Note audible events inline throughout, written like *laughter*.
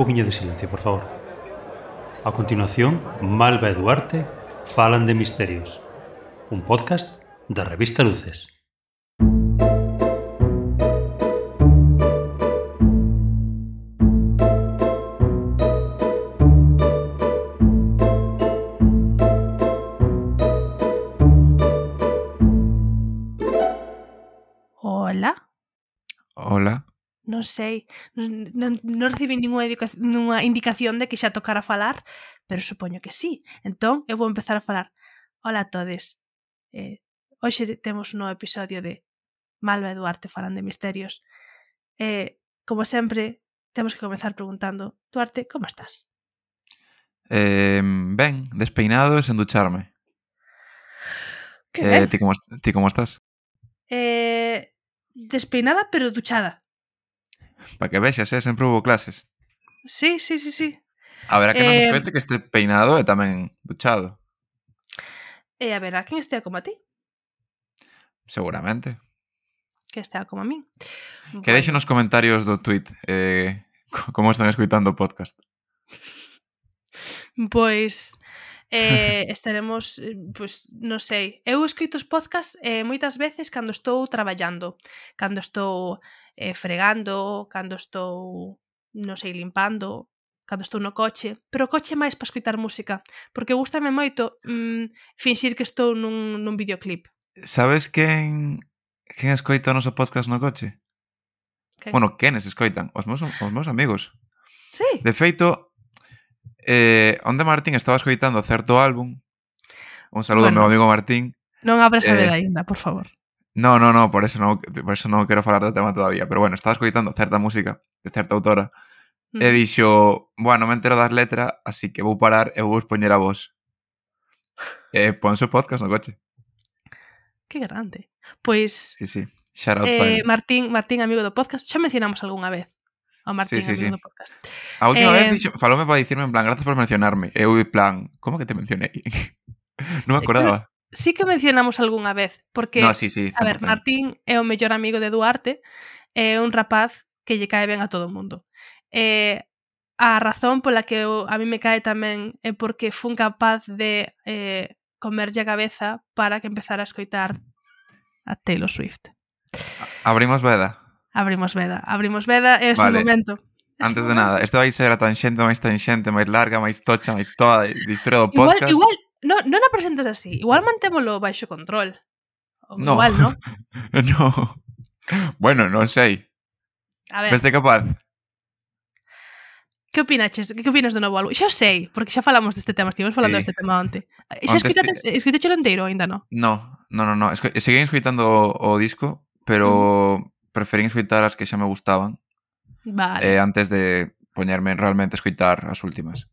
poquinho de silencio, por favor. A continuación, Malva e Duarte falan de misterios, un podcast da revista Luces. non sei, non, non recibí ninguna, ninguna indicación de que xa tocara falar, pero supoño que sí. Entón, eu vou empezar a falar. Hola a todes. Eh, hoxe temos un novo episodio de Malva e Duarte falan de misterios. Eh, como sempre, temos que comezar preguntando, Duarte, como estás? Eh, ben, despeinado e sen ducharme. Que eh, ti como, ti como estás? Eh, despeinada pero duchada. Para que vexas, eh? sempre houve clases. Sí, sí, sí, sí. a que eh... nos escoite que este peinado é tamén duchado. E a quen estea como a ti. Seguramente. Que estea como a min. Que deixe nos comentarios do tweet eh, como están escuitando o podcast. Pois... Pues eh, *laughs* estaremos, eh, pues, non sei, eu escrito os podcast eh, moitas veces cando estou traballando, cando estou eh, fregando, cando estou, non sei, limpando, cando estou no coche, pero o coche máis para escoitar música, porque gustame moito mm, finxir que estou nun, nun videoclip. Sabes quen, quen escoita o noso podcast no coche? Que? Bueno, quenes escoitan? Os meus, os meus amigos. Sí. De feito, eh, onde Martín estaba escoitando certo álbum. Un saludo bueno, ao meu amigo Martín. Non abres a eh, aínda, por favor. No, no, no, por eso non, por eso non quero falar do tema todavía, pero bueno, estaba escoitando certa música de certa autora mm. e dixo, bueno, me entero das letras, así que vou parar e vou poñer a vos. Eh, e ponse o podcast no coche. Que grande. Pois... Sí, sí. Shout out eh, Martín, Martín, amigo do podcast, xa mencionamos algunha vez ao Martín sí, sí, sí. podcast. A última eh, vez dixo, falome para dicirme en plan, grazas por mencionarme. Eu en plan, como que te mencionei? *laughs* non me eh, acordaba. Sí que mencionamos algunha vez, porque no, sí, sí, 100%. a ver, Martín é o mellor amigo de Duarte, é un rapaz que lle cae ben a todo o mundo. Eh, a razón pola que eu, a mí me cae tamén é porque fun capaz de eh, comerlle a cabeza para que empezara a escoitar a Taylor Swift. Abrimos veda. Abrimos veda, abrimos veda e ese vale. momento. Ese Antes momento. de nada, isto vai ser a tanxente máis tanxente, máis larga, máis tocha, máis toda de historia do podcast. Igual, igual no, non a presentes así, igual mantémolo baixo control. O no. Igual, no? *laughs* no. Bueno, non sei. A ver. Veste capaz? Que opinaches? Que opinas do novo álbum? Xa sei, porque xa falamos deste tema, estivemos falando sí. deste tema onte. Xa escuitaches, te... escuitaches o inteiro, ainda non? No, no, no, no. Esco... Seguín escuitando o, o disco, pero mm preferín escoitar as que xa me gustaban. Vale. Eh, antes de poñerme realmente escoitar as últimas.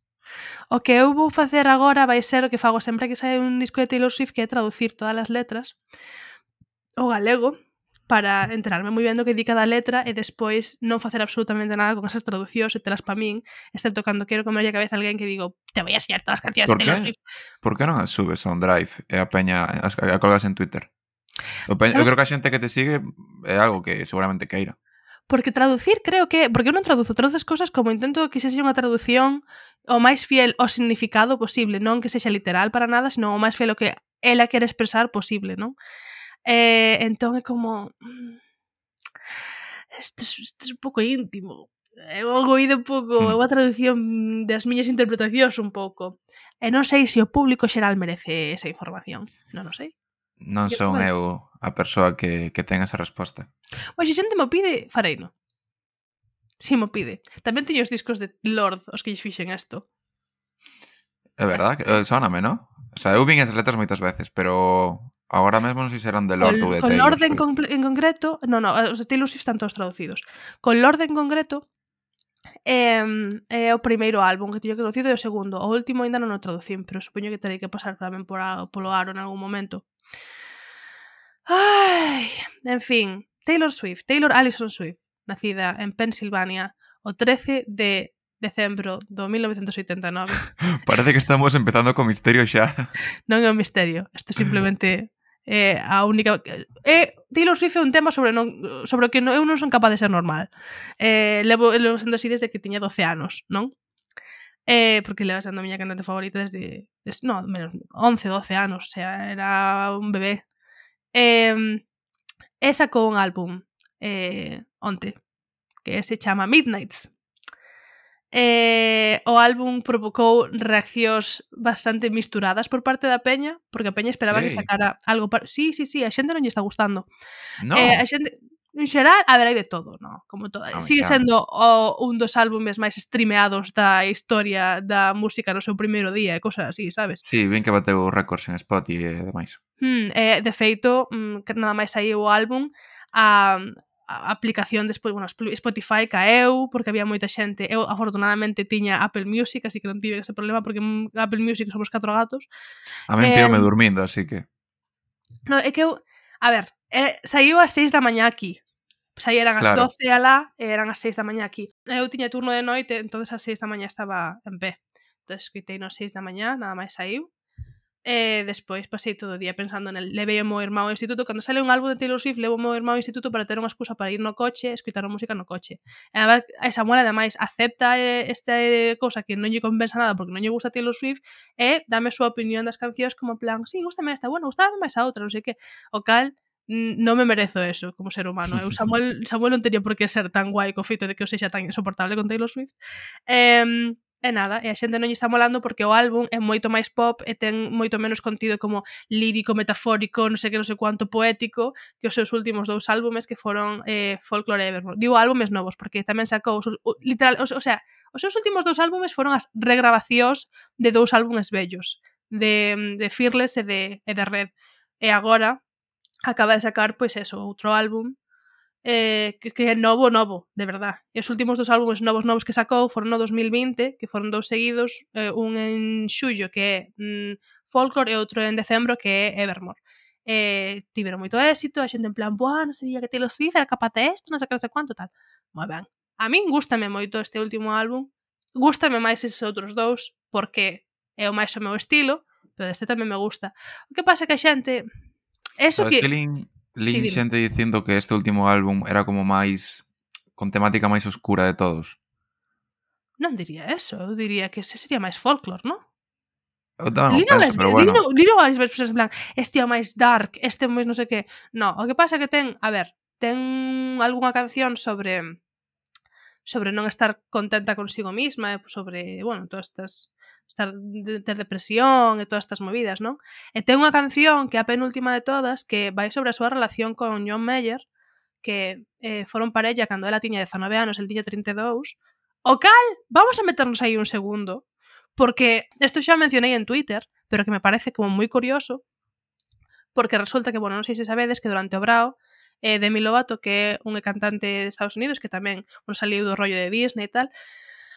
O que eu vou facer agora vai ser o que fago sempre que sae un disco de Taylor Swift que é traducir todas as letras ao galego para enterarme moi ben do que di cada letra e despois non facer absolutamente nada con esas traducións e telas pa min, excepto cando quero comerlle a cabeza a alguén que digo, te voy a enseñar todas as cancións de Taylor Swift. Por que non as subes a un drive e a peña as, a colgas en Twitter? Eu, penso, eu creo que a xente que te sigue é algo que seguramente queira. Porque traducir creo que... Porque eu non traduzo, traduces cousas como intento que sexa unha traducción o máis fiel ao significado posible, non que sexa literal para nada, sino o máis fiel ao que ela quere expresar posible, non? Eh, entón é como... Mm, Isto é un pouco íntimo, eh, é un oído hmm. un pouco, é unha traducción das miñas interpretacións un pouco. E eh, non sei se o público xeral merece esa información, non o sei non son tamén. eu a persoa que, que ten esa resposta. Pois, se xente mo pide, fareino. Si mo pide. Tamén teño os discos de Lord, os que lles fixen isto. É verdad, que, eh, sóname, non? O sea, eu vin esas letras moitas veces, pero agora mesmo non sei se eran de Lord ou de con Taylor Lord en, en concreto, non, non, os de Taylor Swift están todos traducidos. Con Lord en concreto, é, eh, é eh, o primeiro álbum que teño traducido e o segundo. O último ainda non o traducín, pero supoño que terei que pasar tamén por a, polo aro en algún momento. Ai, en fin, Taylor Swift, Taylor Allison Swift, nacida en Pensilvania o 13 de decembro do 1989. *laughs* Parece que estamos empezando co misterio xa. Non é un misterio, isto simplemente é a única... É, Taylor Swift é un tema sobre, non, sobre o que non, eu non son capaz de ser normal. Eh, levo, levo sendo así desde que tiña 12 anos, non? Eh, porque leva sendo a miña cantante favorita desde, desde no, menos 11, 12 anos, o sea, era un bebé Eh, e sacou un álbum eh, onte que se chama Midnights. Eh, o álbum provocou reaccións bastante misturadas por parte da peña, porque a peña esperaba sí. que sacara algo para... Sí, sí, sí, a xente non lle está gustando. No. Eh, a xente en xeral, a ver, hai de todo, no? Como todo. No, Sigue sendo o, un dos álbumes máis streameados da historia da música no seu primeiro día e cosas así, sabes? Sí, ben que bateu récords en spot e demais. Mm, eh, de feito, mm, que nada máis aí o álbum, a, a aplicación despois, bueno, Spotify caeu porque había moita xente. Eu afortunadamente tiña Apple Music, así que non tive ese problema porque mm, Apple Music somos catro gatos. A mí eh, me dormindo, así que. No, é que eu, a ver, eh, saiu a 6 da mañá aquí, Saían eran claro. 12 alá e eran as 6 da mañá aquí. Eu tiña turno de noite, entonces ás 6 da mañá estaba en pé. Entón escritei no 6 da mañá, nada máis saiu. E despois pasei todo o día pensando nel levei o meu irmão ao instituto. Cando sale un álbum de Taylor Swift, levo o meu irmão ao instituto para ter unha excusa para ir no coche, escutar a música no coche. E a, a Samuel, ademais, acepta eh, esta eh, cousa que non lle compensa nada porque non lle gusta Taylor Swift e dame a súa opinión das cancións como plan, sí, gustame esta, bueno, gustame máis a outra, non sei que. O cal, non me merezo eso como ser humano. Eh. Eu Samuel, *laughs* Samuel non teria por que ser tan guai co feito de que eu sexa tan insoportable con Taylor Swift. Eh, e nada, e a xente non lle está molando porque o álbum é moito máis pop e ten moito menos contido como lírico, metafórico, non sei que non sei cuánto poético que os seus últimos dous álbumes que foron eh, Folklore e Evermore. Digo álbumes novos porque tamén sacou, os, o, literal, o, o sea, os seus últimos dous álbumes foron as regrabacións de dous álbumes bellos, de, de Fearless e de, e de Red. E agora, acaba de sacar, pues eso, outro álbum eh, que, que é novo, novo, de verdad. E os últimos dos álbumes novos novos que sacou foron no 2020, que foron dous seguidos, eh, un en xullo que é mm, Folklore e outro en decembro que é Evermore. Eh, tiveron moito éxito, a xente en plan, boa, non sería que Taylor Swift era capaz de isto, non sei que non sei cuánto, tal. Moi ben. A min gustame moito este último álbum, gustame máis eses outros dous, porque é o máis o meu estilo, pero este tamén me gusta. O que pasa que a xente, Eso Sabes que... que lin, lin sí, xente dicindo que este último álbum era como máis con temática máis oscura de todos. Non diría eso, eu diría que ese sería máis folklore, non? Lino penso, pero bueno. Lino, Lino varias veces en plan, este é máis dark, este é máis non sei que. No, o que pasa é que ten, a ver, ten algunha canción sobre sobre non estar contenta consigo mesma, eh, sobre, bueno, todas estas estar de, ter depresión e todas estas movidas, non? E ten unha canción que é a penúltima de todas que vai sobre a súa relación con John Mayer que eh, foron parella cando ela tiña 19 anos, el tiña 32 o cal, vamos a meternos aí un segundo porque isto xa mencionei en Twitter pero que me parece como moi curioso porque resulta que, bueno, non sei se sabedes que durante o Brao eh, Demi Lovato, que é un cantante de Estados Unidos que tamén bueno, saliu do rollo de Disney e tal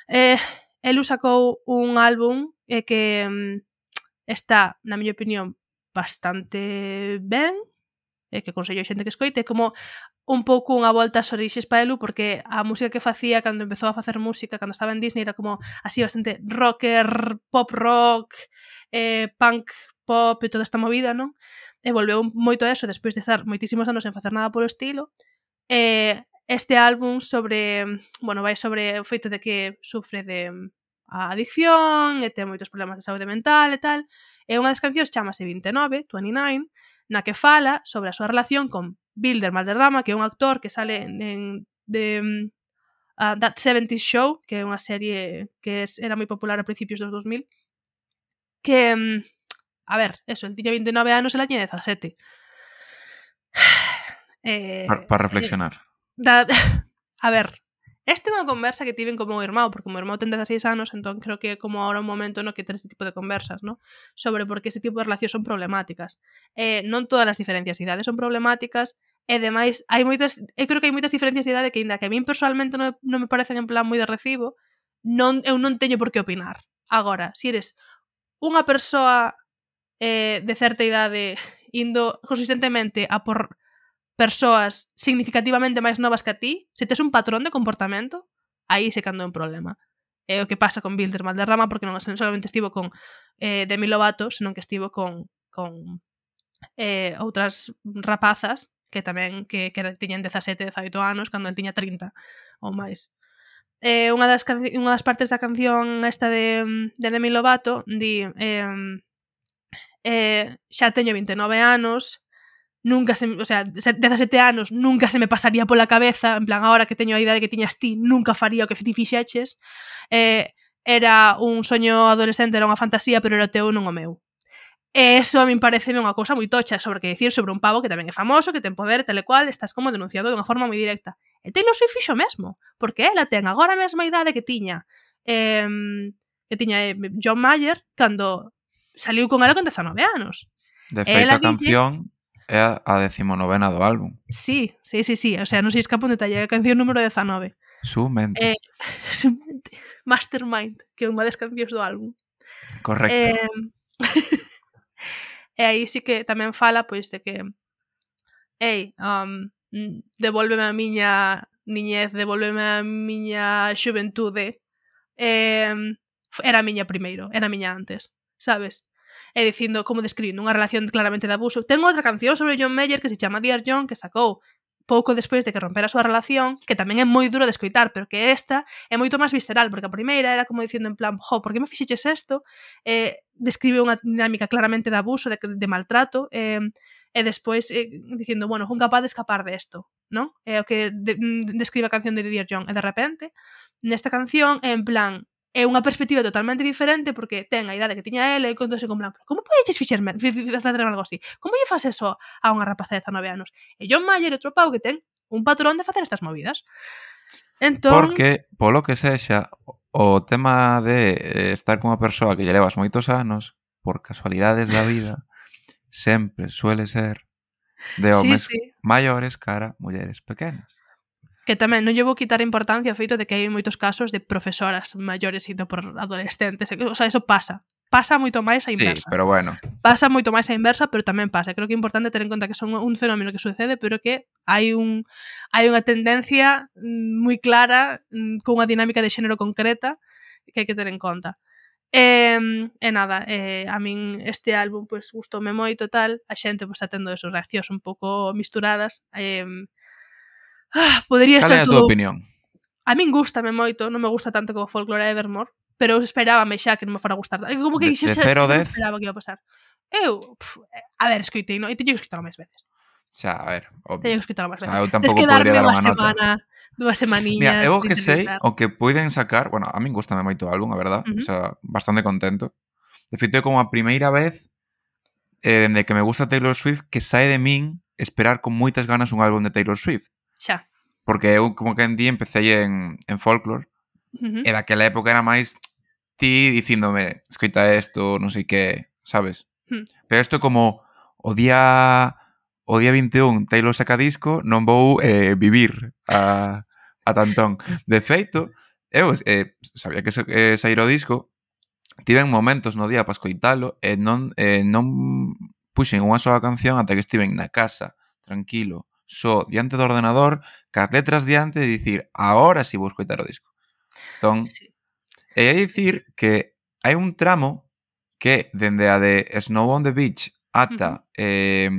eh, el sacou un álbum eh, que mm, está, na miña opinión, bastante ben, e que consello a xente que escoite, como un pouco unha volta ás orixes para Elu, porque a música que facía cando empezou a facer música, cando estaba en Disney, era como así bastante rocker, pop rock, eh, punk pop e toda esta movida, non? E volveu moito a eso despois de estar moitísimos anos en facer nada polo estilo. Eh, este álbum sobre, bueno, vai sobre o feito de que sufre de a adicción e ten moitos problemas de saúde mental e tal. E unha das cancións chamase 29, 29, na que fala sobre a súa relación con Bilder Malderrama, que é un actor que sale en, de uh, That 70 Show, que é unha serie que es, era moi popular a principios dos 2000, que, um, a ver, eso, el tiña 29 anos e la tiña 17. *sighs* Eh, Para para eh, reflexionar. Eh, da, *laughs* a ver, Esta é unha conversa que tiven como o irmão, porque o meu irmão ten 16 anos, entón creo que é como ahora un momento no que ter este tipo de conversas, ¿no? sobre por que ese tipo de relacións son problemáticas. Eh, non todas as diferencias de idade son problemáticas, e demais, hai moitas, eu creo que hai moitas diferencias de idade que ainda que a min personalmente non, non me parecen en plan moi de recibo, non, eu non teño por que opinar. Agora, se si eres unha persoa eh, de certa idade indo consistentemente a por persoas significativamente máis novas que a ti, se tes un patrón de comportamento, aí se cando é un problema. É o que pasa con Bilder Malderrama, porque non solamente estivo con eh, Demi Lovato, senón que estivo con, con eh, outras rapazas que tamén que, que tiñen 17, 18 anos, cando el tiña 30 ou máis. Eh, unha, das, unha das partes da canción esta de, de Demi Lovato di eh, eh, xa teño 29 anos, nunca se, o sea, 17 anos nunca se me pasaría pola cabeza, en plan, agora que teño a idade que tiñas ti, nunca faría o que ti fixeches. Eh, era un soño adolescente, era unha fantasía, pero era teu non o meu. E eso a min parece unha cousa moi tocha sobre que dicir sobre un pavo que tamén é famoso, que ten poder, tal e cual, estás como denunciado de unha forma moi directa. E Taylor Swift fixo mesmo, porque ela ten agora a mesma idade que tiña eh, que tiña eh, John Mayer cando saliu con ela con 19 anos. De feito, a canción é a decimonovena do álbum. Sí, sí, sí, sí. O sea, non se escapa un detalle. A canción número 19. Sumente. Eh, *laughs* sumente. Mastermind, que é unha das cancións do álbum. Correcto. Eh, *laughs* e aí sí que tamén fala pois de que ei, um, devolveme a miña niñez, devolveme a miña xuventude. Eh, era a miña primeiro, era a miña antes, sabes? Eh, e dicindo como describindo unha relación claramente de abuso. Ten outra canción sobre John Mayer que se chama Dear John que sacou pouco despois de que rompera a súa relación, que tamén é moi duro de escoitar, pero que esta é moito máis visceral, porque a primeira era como dicindo en plan, jo, por que me fixeches isto? Eh, describe unha dinámica claramente de abuso, de, de maltrato, eh, e despois eh, dicindo, bueno, fun capaz de escapar de isto, non? É eh, o que de, de, describe a canción de Dear John, e de repente, nesta canción, en plan, é unha perspectiva totalmente diferente porque ten a idade que tiña ela e contóse con plan, como podeches fixerme, facer algo así? Como lle faz eso a unha rapaza de 19 anos? E John Mayer, outro pau que ten un patrón de facer estas movidas. Entón... Porque, polo que sexa, o tema de eh, estar cunha persoa que lle levas moitos anos, por casualidades da vida, *laughs* sempre suele ser de homes sí, sí. maiores cara mulleres pequenas. Que tamén non lle vou quitar importancia ao feito de que hai moitos casos de profesoras maiores indo por adolescentes. O sea, eso pasa. Pasa moito máis a inversa. Sí, pero bueno. Pasa moito máis a inversa, pero tamén pasa. Creo que é importante ter en conta que son un fenómeno que sucede, pero que hai un hai unha tendencia mm, moi clara mm, con unha dinámica de xénero concreta que hai que ter en conta. E, e nada, e, a min este álbum pois pues, gustoume moito tal, a xente pois pues, está tendo eso, reaccións un pouco misturadas. Eh, Ah, podría Cal estar todo... a túa opinión? A min gustame moito, non me gusta tanto como Folklore Evermore, pero esperábame xa que non me fora a gustar. Como que de, xa, xa, xa esperaba que iba a pasar. Eu, pf, a ver, escoitei, non? E teño que escoitalo máis veces. Xa, a ver, obvio. Teño que escoitalo máis veces. Xa, eu tampouco que podría dar unha semana, dúas semaniñas. Mira, eu que sei, o que poden sacar, bueno, a min gustame moito o álbum, a verdad, uh -huh. o sea, bastante contento. De feito, é como a primeira vez eh, de que me gusta Taylor Swift que sae de min esperar con moitas ganas un álbum de Taylor Swift xa. Porque eu, como que en día, empecé en, en folklore, uh -huh. e daquela época era máis ti dicíndome, escoita isto, non sei que, sabes? Uh -huh. Pero isto como o día o día 21 Taylor saca disco, non vou eh, vivir a, a tantón. De feito, eu eh, sabía que eh, sair o disco, tiven momentos no día para escoitalo e non, eh, non puxen unha soa canción ata que estiven na casa, tranquilo, só diante do ordenador, cas letras diante e dicir, agora si vou escoitar o disco. Entón, sí. e hai dicir que hai un tramo que dende a de Snow on the Beach ata uh -huh. eh,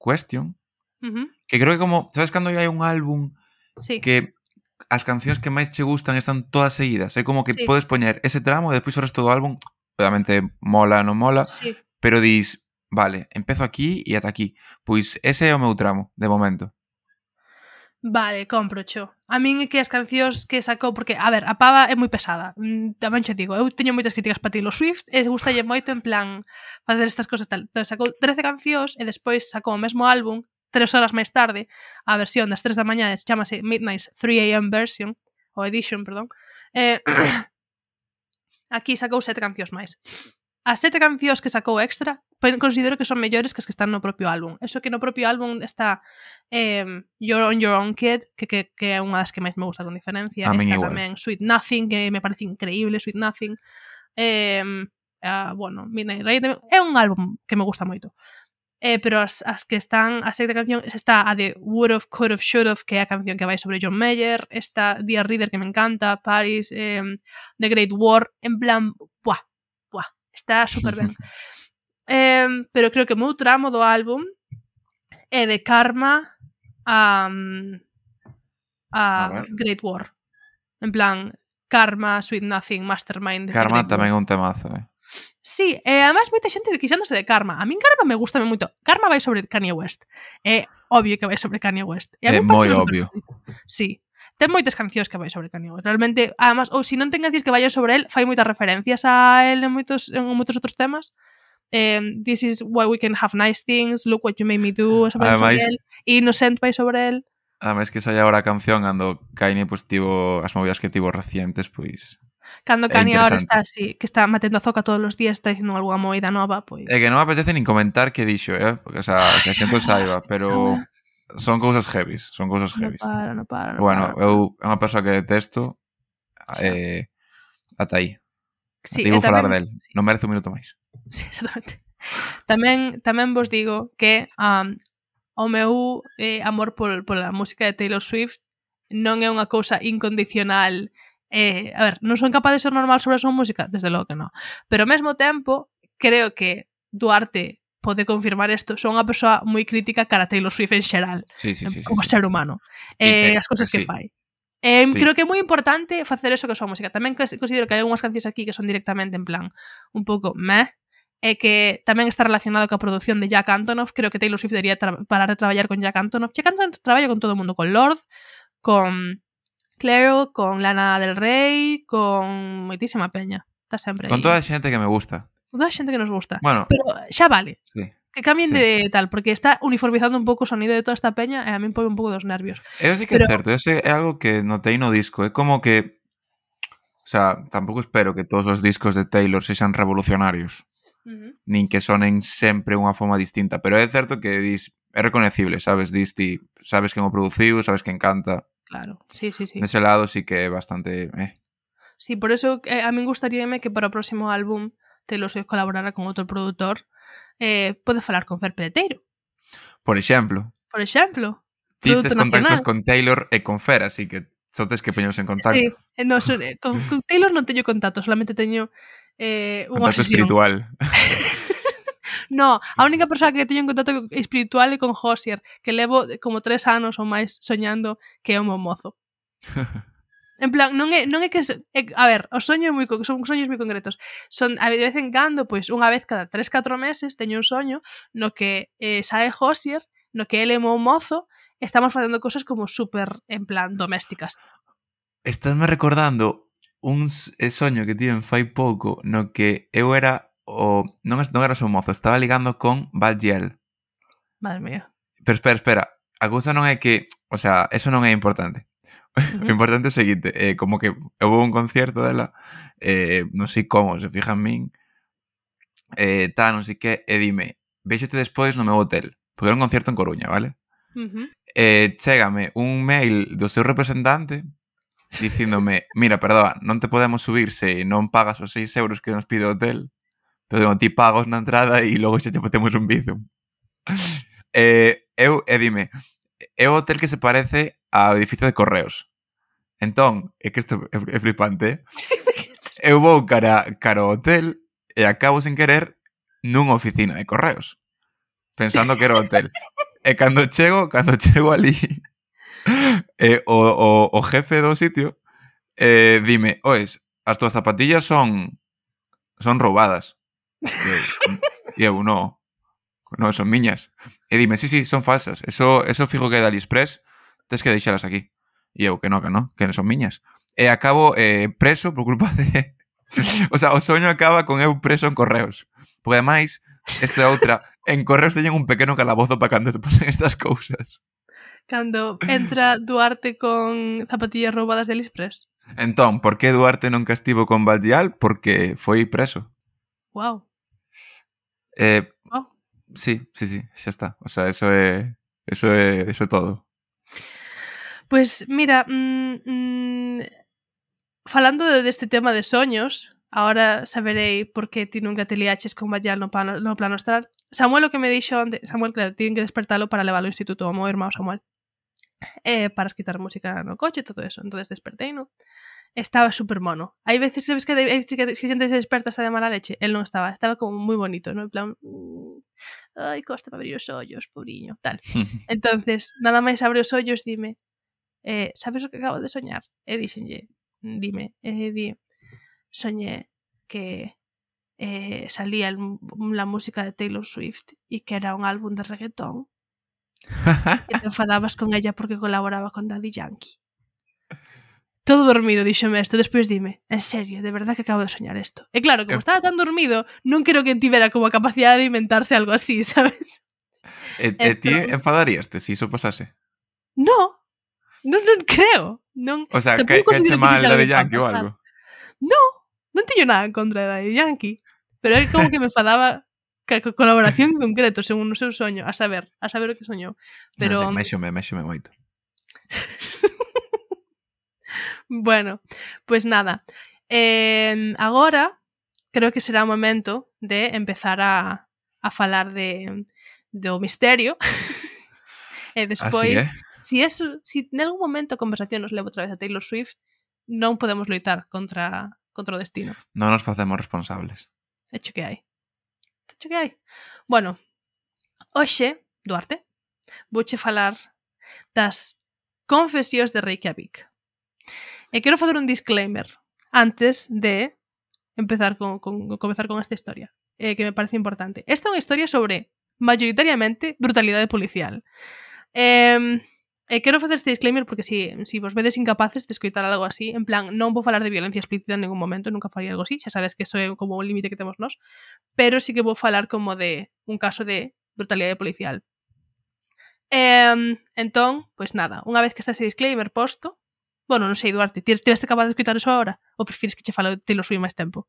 Question, uh -huh. que creo que como, sabes cando hai un álbum sí. que as cancións que máis che gustan están todas seguidas. É como que sí. podes poñer ese tramo e despois o resto do álbum, obviamente mola, non mola, sí. pero dis, vale, empezo aquí e ata aquí. Pois ese é o meu tramo, de momento. Vale, compro, cho. A min é que as cancións que sacou, porque, a ver, a pava é moi pesada, mm, tamén che digo, eu teño moitas críticas para Taylor Swift, e gustalle moito en plan facer estas cousas tal. Entón, sacou 13 cancións e despois sacou o mesmo álbum, tres horas máis tarde, a versión das 3 da mañá, chamase Midnight 3am version, ou edition, perdón, eh, *coughs* aquí sacou sete cancións máis as sete cancións que sacou extra considero que son mellores que as que están no propio álbum. Eso que no propio álbum está eh, You're on Your Own Kid, que, que, que é unha das que máis me gusta con diferencia. A está tamén Sweet Nothing, que me parece increíble, Sweet Nothing. Eh, eh, bueno, Midnight Rain é un álbum que me gusta moito. Eh, pero as, as que están, a sexta canción está a de Would of, Could of, Should of, que é a canción que vai sobre John Mayer, está Dear Reader, que me encanta, Paris, eh, The Great War, en plan, buah, está super ben. *laughs* eh, pero creo que o meu tramo do álbum é de Karma a, mm, a, ah, a Great War. En plan, Karma, Sweet Nothing, Mastermind. Karma tamén é un temazo, eh. Sí, e eh, además moita xente quixándose de Karma. A min Karma me gusta moito. Karma vai sobre Kanye West. É eh, obvio que vai sobre Kanye West. E a é moi obvio. Sí ten moitas cancións que vai sobre Kanye West. Realmente, además, ou se si non ten cancións que vayan sobre el, fai moitas referencias a el en moitos, en moitos outros temas. Eh, this is why we can have nice things, look what you made me do, *laughs* sobre ademais, sobre el, Innocent vai sobre el. Ademais que sai agora a canción cando Kanye pues, tivo as movidas que tivo recientes, pois... Pues, Cando Kanye ahora está así, que está matendo a zoca todos os días, está dicindo algunha moída nova, pois... É que non me apetece nin comentar que dixo, eh? Porque, o sea, que a xente saiba, *laughs* pero son cousas heavies, son cousas heavies. No para, no para, no bueno, para. eu é unha persoa que detesto eh, ata aí. Sí, Debo falar del, sí. non merece un minuto máis. Sí, exactamente. Tamén, tamén vos digo que um, o meu eh, amor por, pola música de Taylor Swift non é unha cousa incondicional eh, a ver, non son capaz de ser normal sobre a súa música, desde logo que non. Pero ao mesmo tempo, creo que Duarte pode confirmar isto, son unha persoa moi crítica cara a Taylor Swift en xeral, sí, sí, sí, como sí, ser humano, eh, as cousas que sí. fai. Eh, sí. Creo que é moi importante facer eso que a súa música. Tamén considero que hai algunhas cancións aquí que son directamente en plan un pouco meh, e que tamén está relacionado coa produción de Jack Antonoff. Creo que Taylor Swift debería parar de traballar con Jack Antonoff. Jack Antonoff traballa con todo o mundo, con Lord, con Claro, con Lana del Rey, con moitísima peña. Está sempre Con ahí. toda a xente que me gusta toda a xente que nos gusta. Bueno, pero xa vale. Sí. Que cambien sí. de tal, porque está uniformizando un pouco o sonido de toda esta peña e a min pone un pouco dos nervios. Eso sí que pero... é certo, ese é algo que notei no disco, é como que O sea, tampouco espero que todos os discos de Taylor sexan revolucionarios. Uh -huh. Nin que sonen sempre unha forma distinta, pero é certo que dis é reconocible, sabes, dis ti, sabes quen o produciu, sabes quen canta. Claro, sí, sí, sí. Nese lado sí que é bastante, eh. Sí, por eso eh, a min gustaríame que para o próximo álbum Taylor Swift colaborara con outro produtor, eh, pode falar con Fer Peleteiro. Por exemplo. Por exemplo. Ti tes contactos nacional. con Taylor e con Fer, así que só tes que poñeros en contacto. Sí, eh, no, so, eh, con, con Taylor non teño contacto, solamente teño eh, unha Contacto obsesión. espiritual. *laughs* no, a única persoa que teño en contacto espiritual é con Josier, que levo como tres anos ou máis soñando que é un mozo. *laughs* En plan, non é, non é que... É, a ver, o soño é moi, son soños moi concretos. Son, a de vez en cando, pois, unha vez cada 3-4 meses, teño un soño no que eh, sae Hosier, no que ele é mo mozo, estamos facendo cosas como super, en plan, domésticas. Estásme recordando un eh, soño que tiven fai pouco no que eu era o... Non, non era o seu mozo, estaba ligando con Valgiel. Madre mía. Pero espera, espera, a cousa non é que... O sea, eso non é importante. O importante é o seguinte, eh, como que houve un concierto dela, eh, non sei como, se fijan min, eh, tá, non sei que, e eh, dime, vexote despois no meu hotel, porque era un concierto en Coruña, vale? Uh -huh. eh, chégame un mail do seu representante dicíndome, mira, perdoa, non te podemos subir se non pagas os 6 euros que nos pide o hotel, pero digo, ti pagos na entrada e logo xa te potemos un bizum. *laughs* eh, eu, e dime, é o hotel que se parece ao edificio de correos. Entón, é que isto é flipante, *laughs* eu vou cara, cara ao hotel e acabo sen querer nunha oficina de correos, pensando que era o hotel. *laughs* E cando chego, cando chego ali, *laughs* eh, o, o, o jefe do sitio eh, dime, oes, as túas zapatillas son son roubadas. Mm, e eu, no, no, son miñas. E dime, sí, sí, son falsas. Eso, eso fijo que é de AliExpress tes que deixalas aquí. E eu, que non, que non, que non son miñas. E acabo eh, preso por culpa de... *laughs* o sea, o soño acaba con eu preso en correos. Porque ademais, esta é outra, en correos teñen un pequeno calabozo para cando se pasan estas cousas. Cando entra Duarte con zapatillas roubadas de Aliexpress. Entón, por que Duarte non castivo con Valdial? Porque foi preso. Wow. Eh, wow. Sí, sí, sí, xa está. O sea, eso é, eso é, eso é todo. Pues mira, mm, mm, falando de- deste tema de soños, ahora saberei por que ti nunca te liaches con Bayal no plano, no plano astral. Samuel o que me dixo onde, Samuel, claro, tienen que despertalo para leválo ao instituto ao meu irmão Samuel. Eh, para escutar música no coche e todo eso. Entonces despertei, no? estaba super mono. Hai veces, sabes que, hai veces que, que xente se desperta esa de mala leche? El non estaba, estaba como moi bonito, ¿no? En plan, mm, ai, costa abrir os ollos, pobriño, tal. *laughs* entonces, nada máis abre os ollos, dime, eh, sabes o que acabo de soñar? E dime, e di, soñé que eh, salía el, la música de Taylor Swift y que era un álbum de reggaetón *laughs* e te enfadabas con ella porque colaboraba con Daddy Yankee. Todo dormido, díxome isto, despois dime, en serio, de verdad que acabo de soñar isto. E claro, como estaba tan dormido, non creo que tivera como a capacidade de inventarse algo así, *laughs* sabes? E, e ti enfadaríaste se si iso pasase? No, Non, non creo. Non, o sea, que, que che mal Daddy Yankee ou algo? No, non teño nada en contra de Daddy Yankee. Pero é como que me fadaba ca colaboración concreto, según o seu soño, a saber, a saber o que soñou. Pero... Non sei, mexome, mexome moito. bueno, pois pues nada. Eh, agora, creo que será o momento de empezar a, a falar de, do misterio. e despois... *laughs* Eh, Así, eh? si, eso, si en algún momento a conversación nos leva outra vez a Taylor Swift, non podemos loitar contra, contra o destino. Non nos facemos responsables. Hecho que hai. Hecho que hai. Bueno, hoxe, Duarte, vouche falar das confesións de Reykjavik. E quero facer un disclaimer antes de empezar con, con comezar con esta historia, eh, que me parece importante. Esta é unha historia sobre, mayoritariamente, brutalidade policial. Eh, Eh, e quero facer este disclaimer porque si, si vos vedes incapaces de escoitar algo así, en plan, non vou falar de violencia explícita en ningún momento, nunca faría algo así, xa sabes que eso é como un límite que temos nós, pero sí que vou falar como de un caso de brutalidade policial. Eh, entón, pois pues nada, unha vez que está ese disclaimer posto, bueno, non sei, Duarte, ti estiveste capaz de escoitar eso agora? Ou prefires que che falo te lo máis tempo?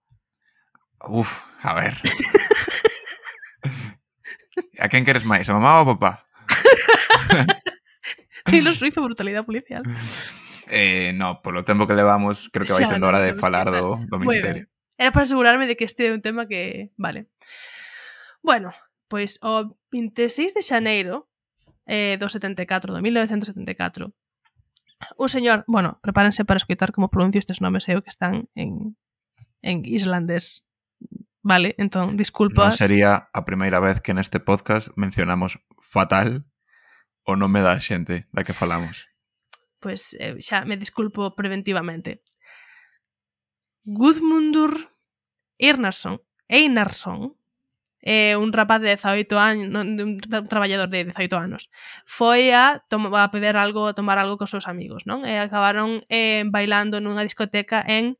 Uf, a ver. *laughs* a quen queres máis, a mamá ou a papá? *laughs* Taylor Swift e brutalidade policial. *laughs* Eh, no, polo tempo que levamos, creo que vai sendo hora de falar do, do misterio. Era para asegurarme de que este é un tema que... Vale. Bueno, pois o 26 de xaneiro eh, do 74, do 1974, un señor... Bueno, prepárense para escoitar como pronuncio estes nomes eu que están en, en islandés. Vale, entón, disculpas. Non sería a primeira vez que neste podcast mencionamos fatal o nome da xente da que falamos. Pois eh, xa me disculpo preventivamente. Gudmundur Einarsson, Einarsson eh, un rapaz de 18 anos, un traballador de 18 anos, foi a, a beber algo, a tomar algo cos seus amigos, non? E acabaron eh, bailando nunha discoteca en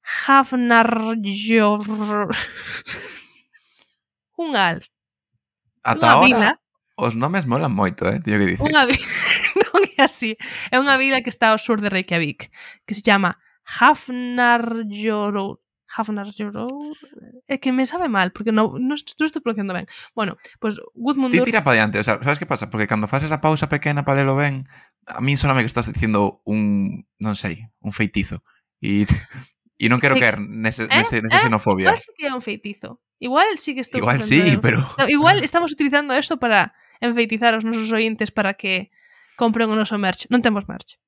Hafnarjor. *laughs* un al. Ata unha vila, Os nomes molan moito, eh? Tío que dicir. Unha vila, *laughs* non é así. É unha vila que está ao sur de Reykjavik, que se chama Hafnarfjordur. Hafnarfjordur. É que me sabe mal, porque non no, no estou pronunciando ben. Bueno, pois pues, Gudmundur... Ti tira para diante, o sea, sabes que pasa? Porque cando faces a pausa pequena para lelo ben, a mí soname que estás dicindo un, non sei, un feitizo. E E *laughs* non quero caer nese, eh, nese, eh, xenofobia. Igual sí que é un feitizo. Igual sí que estou... Igual sí, pero... No, igual estamos utilizando eso para enfeitizar aos nosos ointes para que compren o noso merch. Non temos merch.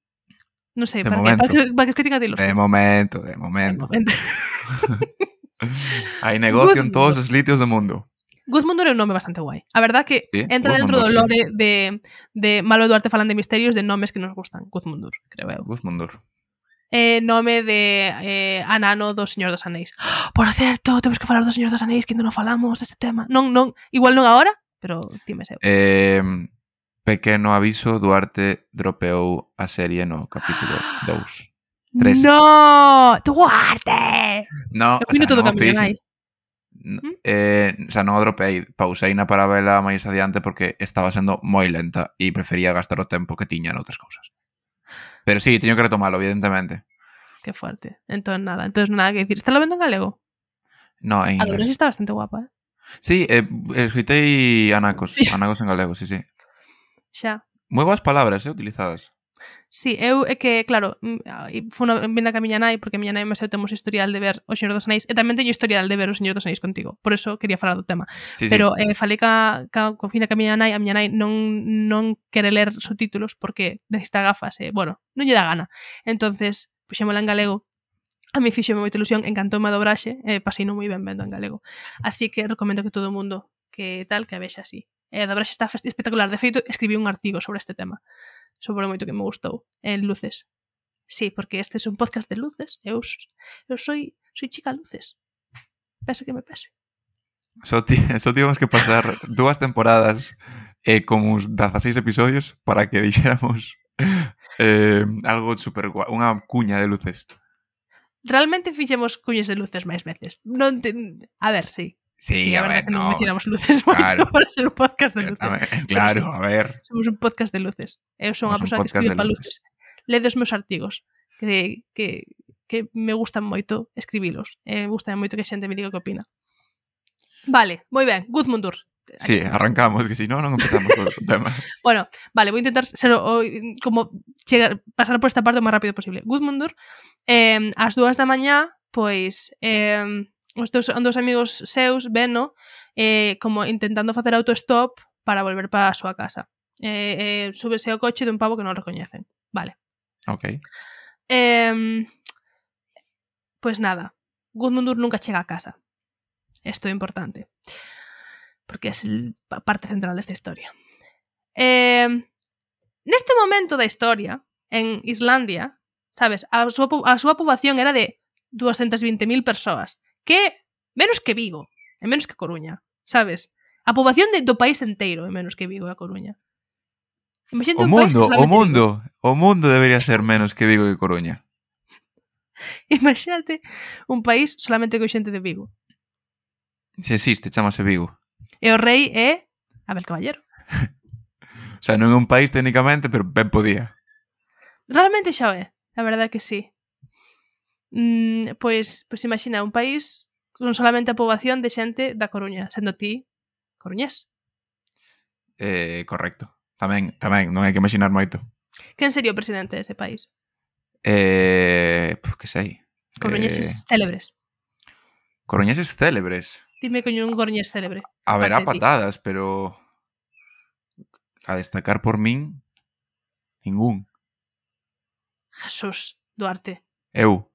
Non sei, de para momento. que, para que, para que a De momento, de momento. De momento. *laughs* Hai negocio en todos os litios do mundo. Guzmundur é un nome bastante guai. A verdad que Sí, entra dentro do lore de, de Malo Duarte falan de misterios de nomes que nos gustan. Guzmundur, creo eu. Guzmundur. Eh, nome de eh, Anano do Señor dos Anéis. *gasps* Por certo, temos que falar do Señor dos Anéis que non falamos deste tema. Non, non, igual non agora, pero ti me seu. Eh, pequeno aviso, Duarte dropeou a serie no capítulo *gasps* 2. 3. No, Duarte. No, o minuto do camión hai. No, ¿Mm? eh, xa non o dropei, pausei na parabela máis adiante porque estaba sendo moi lenta e prefería gastar o tempo que tiña noutras cousas. Pero sí, teño que retomalo, evidentemente. Qué fuerte. Entón nada, entón nada que dicir. Está lo vendo en galego? No, en inglés. A doblaxe está bastante guapa, eh? Sí, eh, escritei anacos, sí. anacos en galego, sí, sí. Xa. Moi boas palabras, eh, utilizadas. Sí, eu é que, claro, mm, ah, funa vinda a miña nai, porque a miña nai mas eu temos historial de ver O Señor dos Anéis, e tamén teño historial de ver O Señor dos Anéis contigo, por eso quería falar do tema. Sí, Pero sí. eh, falei ca, ca, con fin da miña nai, a miña nai non, non quere ler subtítulos porque necesita gafas, e, eh? bueno, non lle dá gana. entonces puxémola en galego, A mí fixeme moita ilusión, encantoume a dobraxe, e eh, non moi ben vendo en galego. Así que recomendo que todo o mundo que tal que a vexa así. E eh, a dobraxe está espectacular. De feito, escribí un artigo sobre este tema. Sobre moito que me gustou. En Luces. Sí, porque este é un podcast de luces. Eu, eu soy, soy chica luces. Pese que me pese. Só, ti, *laughs* só tivemos que pasar dúas temporadas e eh, como uns 16 episodios para que *laughs* dixéramos eh, algo super guai, unha cuña de luces realmente fixemos cuñas de luces máis veces. Non te... A ver, sí. Sí, sí a, a ver, no, mencionamos luces claro, moito para ser un podcast de luces. A ver, claro, a ver. Somos un podcast de luces. Eu son unha a persoa que escribe para luces. luces. Ledo os meus artigos, que, que, que me gustan moito escribilos. Eh, me gusta moito que xente me diga que opina. Vale, moi ben, Gudmundur. Sí, arrancamos, que si non, non empezamos o tema. *laughs* bueno, vale, vou intentar ser o, como chegar, pasar por esta parte o máis rápido posible. Gudmundur, eh, ás dúas da mañá, pois, eh, os dos, un dos amigos seus, Beno, eh, como intentando facer autostop para volver para a súa casa. Eh, eh, súbese ao coche dun pavo que non recoñecen. Vale. Ok. Eh, pois nada, Gudmundur nunca chega a casa. Isto é importante porque es a parte central desta historia. Eh, neste momento da historia, en Islandia, sabes, a súa, a súa poboación era de 220.000 persoas, que menos que Vigo, e menos que Coruña, sabes? A poboación de, do país inteiro é menos que Vigo e a Coruña. Imagínate o mundo, o mundo, Vigo. o mundo debería ser menos que Vigo e Coruña. *laughs* Imagínate un país solamente con xente de Vigo. Se existe, chamase Vigo. E o rei é Abel Caballero. *laughs* o sea, non é un país técnicamente, pero ben podía. Realmente xa o é, a verdade que sí. Mm, pois, pois imagina un país con solamente a poboación de xente da Coruña, sendo ti coruñés. Eh, correcto. Tamén, tamén, non hai que imaginar moito. Quen sería o presidente dese país? Eh, pues, que sei. Coruñeses eh... célebres. Coruñeses célebres. Dime que un gorñés célebre. Haberá patadas, pero a destacar por min, ningún. Jesús Duarte. Eu.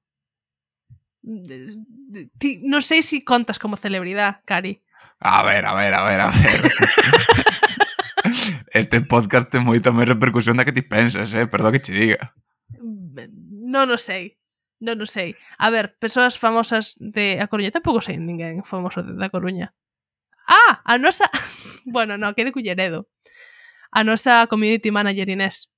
Ti, non sei se si contas como celebridade, Cari. A ver, a ver, a ver, a ver. *laughs* este podcast ten moita máis repercusión da que ti pensas, eh? Perdón que che diga. Non o sei. Non o sei. A ver, persoas famosas de A Coruña. Tampouco sei ninguén famoso de, da Coruña. Ah, a nosa... *laughs* bueno, no, que de Culleredo. A nosa community manager Inés.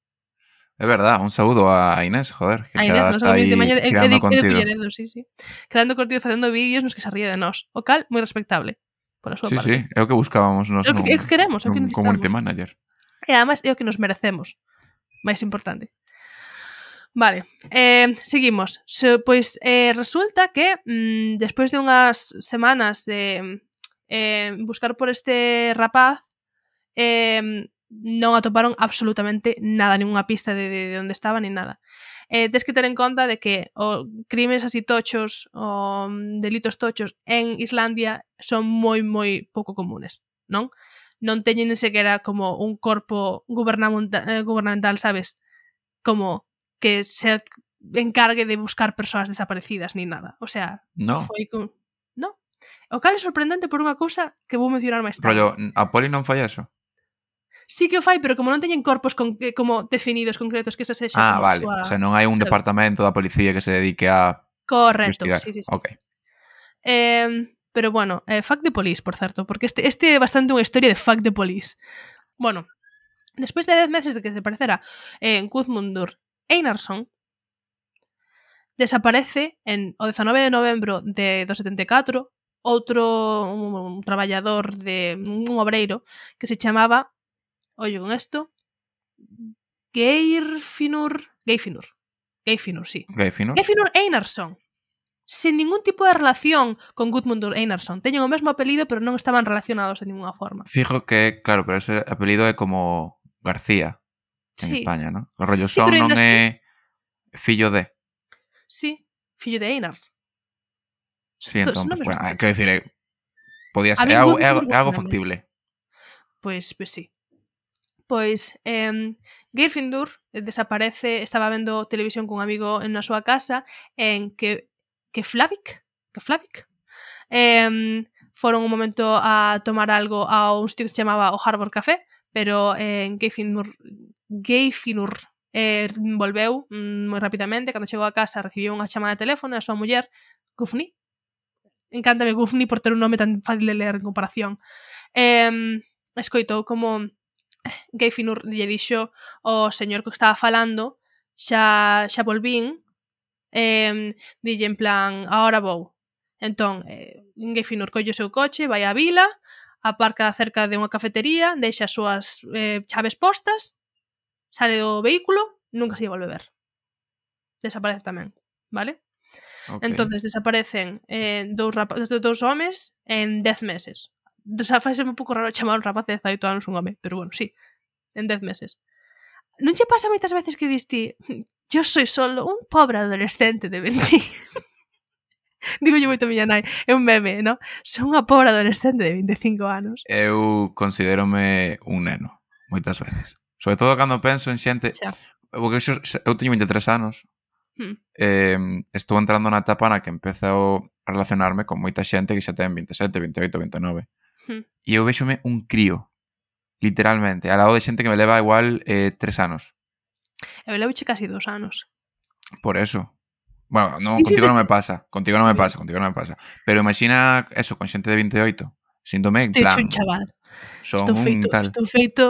É verdad, un saúdo a Inés, joder, que a Inés, xa está aí manager, eh, creando de, contido. De Culleredo, sí, sí. Creando contido, facendo vídeos nos que se ríe de nós. O cal, moi respectable. Pola súa sí, parte. sí, é o que buscábamos nos é o que, nun, é o que queremos, é o que necesitamos. community manager. E además é o que nos merecemos. Máis importante. Vale, eh, seguimos. So, pois eh, resulta que mm, despois de unhas semanas de eh, buscar por este rapaz, eh, non atoparon absolutamente nada, ninguna pista de, de, de onde estaba, ni nada. Eh, tens que ter en conta de que o crimes así tochos, o delitos tochos en Islandia son moi, moi pouco comunes, non? Non teñen sequera como un corpo gubernamental, eh, gubernamental sabes? Como que se encargue de buscar persoas desaparecidas ni nada. O sea, no. foi con... No. O cal é sorprendente por unha cousa que vou mencionar máis tarde. Rollo, a poli non fai eso? Sí que o fai, pero como non teñen corpos con, eh, como definidos, concretos, que esa sexa... Ah, vale. Súa... O sea, non hai un ¿sabes? departamento da policía que se dedique a... Correcto, investigar. sí, sí, sí. Ok. Eh, pero bueno, eh, fact de Police, por certo, porque este, este é bastante unha historia de fact de Police. Bueno, despois de 10 meses de que desaparecera eh, en Kuzmundur Einarsson desaparece en o 19 de novembro de 274 outro un, un traballador de un obreiro que se chamaba ollo con isto Geirfinur Geifinur Geifinur, sí. Geifinur. Geifinur Einarsson sen ningún tipo de relación con Gudmundur Einarsson. Teñen o mesmo apelido, pero non estaban relacionados de ninguna forma. Fijo que, claro, pero ese apelido é como García, en sí. España, ¿no? O rollo son sí, fillo de. Sí, fillo de Einar. Sí, entón, pues, bueno, hai que decir, eh, podía ser, algo, é algo, algo factible. Pois, pois sí. Pois, eh, Geirfindur desaparece, estaba vendo televisión cun amigo en na súa casa en que que Flavic, que Flavic, eh, foron un momento a tomar algo a un sitio que se chamaba o Harbour Café, pero eh, en Gayfinur, eh, volveu mm, moi rapidamente, cando chegou a casa recibiu unha chamada de teléfono da súa muller Gufni. Encántame Gufni por ter un nome tan fácil de ler en comparación. Eh, escoitou como Gayfinur lle dixo ao señor que estaba falando xa, xa volvín eh, dille en plan ahora vou entón eh, Gayfinur colle o seu coche vai á vila aparca cerca de unha cafetería deixa as súas eh, chaves postas sale do vehículo, nunca se volve al ver. Desaparece tamén, vale? Okay. Entonces desaparecen eh, dous, dous homes en 10 meses. Desa fase un pouco raro chamar un rapaz de 18 anos un home, pero bueno, sí, en 10 meses. Non che pasa moitas veces que diste mm, yo soy solo un pobre adolescente de 20 *laughs* Digo yo moito a miña nai, é un meme, ¿no? Son unha pobre adolescente de 25 anos. Eu considérome un neno, moitas veces. Sobre todo cando penso en xente... Xa. Porque xo, eu teño 23 anos. Hmm. Eh, estou entrando na etapa na que empezo a relacionarme con moita xente que xa ten 27, 28, 29. Hmm. E eu vexome un crío, literalmente, Al lado de xente que me leva igual eh, tres anos. Eu leveche casi dos anos. Por eso. Bueno, no, contigo non me pasa, contigo non me pasa, contigo non me pasa. Pero imagina eso, con xente de 28. Síntome, en plan... Estou un chaval. Son estou un feito, tal. Estou feito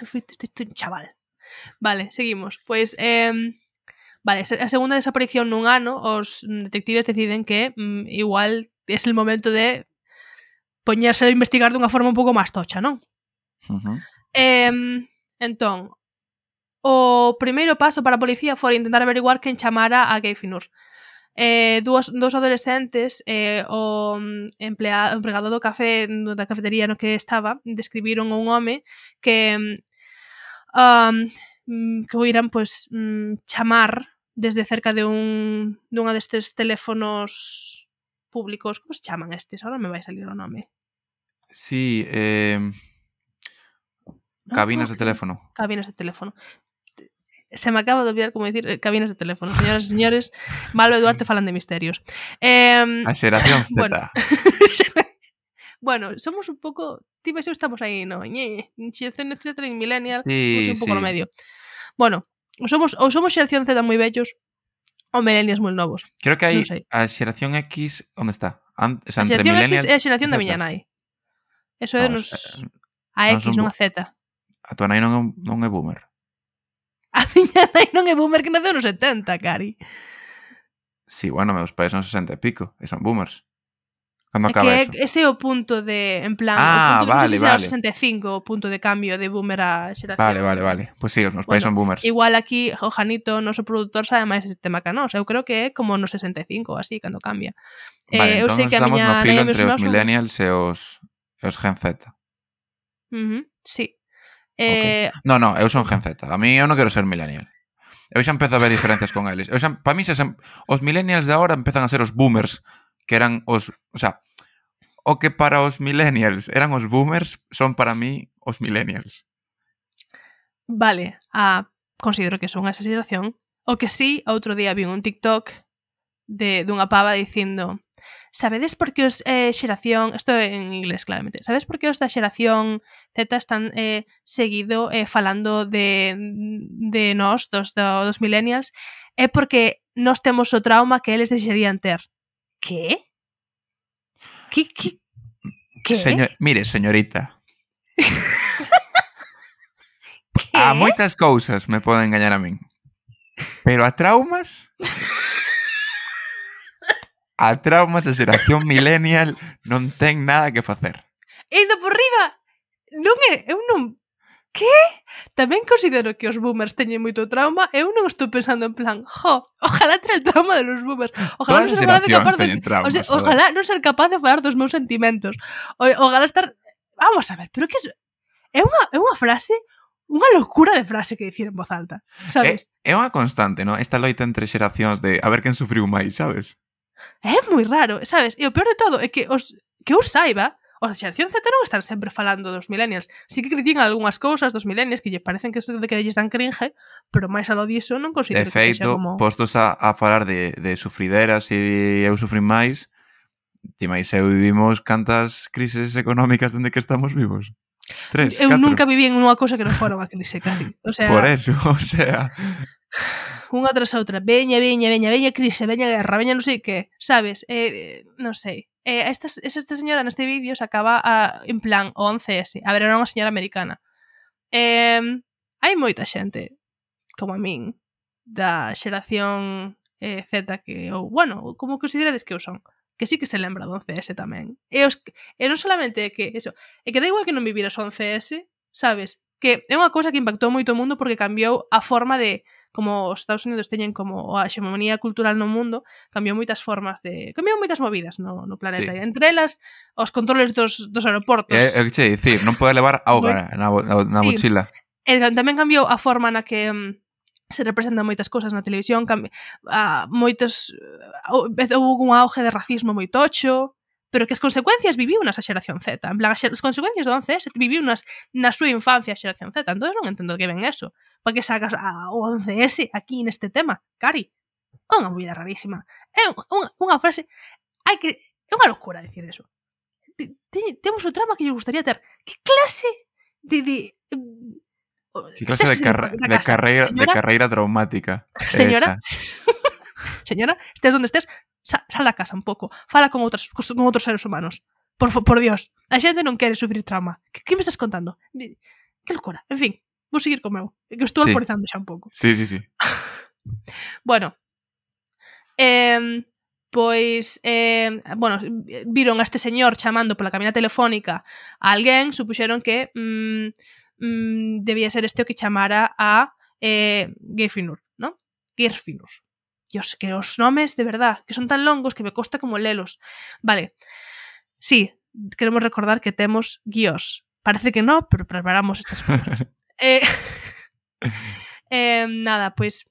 Estoy un chaval. Vale, seguimos. Pois, eh, vale, a segunda desaparición nun ano, os detectives deciden que mm, igual es el momento de poñerse a investigar dunha forma un pouco máis tocha, non? Uh -huh. eh, entón, o primeiro paso para a policía foi intentar averiguar quen chamara a Gayfinur eh, dúas, dous adolescentes eh, o mm, empleado, empregado do café da cafetería no que estaba describiron a un home que um, que oiran pois pues, chamar desde cerca de un dunha destes teléfonos públicos, como se chaman estes? Ahora me vai salir o nome. Sí, eh, cabinas de teléfono. Cabinas de teléfono se me acaba de olvidar como dicir eh, cabinas de teléfono. Señoras e señores, Malo e Duarte falan de misterios. Eh, a xeración Z. Bueno, *laughs* bueno, somos un pouco... Ti e estamos aí, no? Ñe, xeración Z e millennial, sí, un pouco sí. no medio. Bueno, ou somos, ou somos xeración Z moi vellos ou millennials moi novos. Creo que hai a xeración X, onde está? Ant, o sea, a xeración X é a xeración da miña nai. Eso é nos... Eh, a X, non a Z. A tua nai non é, non é boomer. *laughs* A miña nai non é boomer que naceu nos 70, Cari. Sí, bueno, meus pais son 60 e pico, e son boomers. Cando acaba é que eso? ese é o punto de, en plan, ah, o punto vale, de, no sé si vale. 65, o punto de cambio de boomer a xeración. Vale, vale, vale. Pois pues sí, os meus bueno, pais son boomers. Igual aquí, o Janito, noso produtor, sabe máis ese tema que nós. Eu creo que é como no 65, así, cando cambia. Eh, vale, eh, eu entón sei que a miña no filo entre os millennials e os, e os gen Z. Uh -huh, sí. Eh... Okay. No, no, eu son Gen Z. A mí eu non quero ser millennial. Eu xa empezo a ver diferencias con eles. Eu xa, para mí xa, xa, os millennials de agora empezan a ser os boomers, que eran os, o sea, o que para os millennials eran os boomers, son para mí os millennials. Vale, ah, considero que son esa exageración. O que sí, outro día vi un TikTok de dunha pava dicindo Sabedes por que os eh, xeración, isto en inglés claramente, sabedes por que os da xeración Z están eh, seguido eh, falando de, de nós, dos, dos millennials? É porque nós temos o trauma que eles deixarían ter. Que? Que, que, que? Señor, mire, señorita. *laughs* a moitas cousas me poden engañar a min. Pero a traumas a traumas a xeración *laughs* millennial non ten nada que facer. E Ainda por riba, non é, eu non... Que? Tamén considero que os boomers teñen moito trauma eu non estou pensando en plan, jo, ojalá ter el trauma de los boomers. Ojalá Todas non ser capaz de... Capaz de traumas, o sea, joder. ojalá non ser capaz de falar dos meus sentimentos. O, ojalá estar... Vamos a ver, pero que é... É unha, é unha frase unha locura de frase que dicir en voz alta, sabes? É, é unha constante, non? Esta loita entre xeracións de a ver quen sufriu máis, sabes? É moi raro, sabes? E o peor de todo é que os que eu saiba, os da xeración Z non están sempre falando dos millennials. Si que critican algunhas cousas dos millennials que lle parecen que de que lles dan cringe, pero máis aló diso non considero de feito, que sexa como... postos a, a falar de, de sufrideras e eu sufrin máis, ti máis eu vivimos cantas crises económicas dende que estamos vivos. Tres, eu catro. nunca viví en unha cousa que non fora unha crise, casi. O sea... Por eso, *laughs* o sea... Unha tras outra, veña, veña, veña, veña crise, veña guerra, veña non sei que, sabes? Eh, non sei. Eh, esta, esta señora neste vídeo se acaba a, en plan o 11S. A ver, era unha señora americana. Eh, hai moita xente como a min da xeración eh, Z que, ou, bueno, como considerades que eu son que sí que se lembra do 11S tamén. E, os, e non solamente que eso, e que da igual que non viviras o 11S, sabes? Que é unha cousa que impactou moito o mundo porque cambiou a forma de como os Estados Unidos teñen como a xemomonía cultural no mundo, cambiou moitas formas de... cambiou moitas movidas no, no planeta. Sí. Entre elas, os controles dos, dos aeroportos. É, é que dicir, non pode levar *laughs* auga na, na, na sí. mochila. E tamén cambiou a forma na que mm, se representan moitas cousas na televisión, cambi, a, moitos houve un auge de racismo moi tocho, pero que as consecuencias viviu nas a xeración Z. En plan, as consecuencias do 11S viviu nas, na súa infancia a xeración Z. Entón non entendo que ven eso. Para que sacas a, o 11S aquí neste tema, cari. É unha movida rarísima. É unha, unha frase... Hai que... É unha locura decir eso. Te, te, temos o trama que lle gustaría ter. Que clase de... de mm, Que clase de, carre de, carreira, ¿Señora? de carreira traumática. Señora, esa. *laughs* señora, estés donde estés, sa, sal da casa un pouco, fala con outras con outros seres humanos. Por, por Dios, a xente non quere sufrir trauma. Que, que me estás contando? Que locura. En fin, vou seguir co meu, que estou sí. alporizando xa un pouco. Sí, sí, sí. *laughs* bueno, eh, pois eh, bueno, viron a este señor chamando pola cabina telefónica a alguén, supuxeron que mm, mm, debía ser este o que chamara a eh, Gayfinur, ¿no? Gayfinur. Geirfinur. Dios, que os nomes, de verdad, que son tan longos que me costa como lelos. Vale, sí, queremos recordar que temos guíos. Parece que no, pero preparamos estas *laughs* cousas. eh, *laughs* eh, nada, pois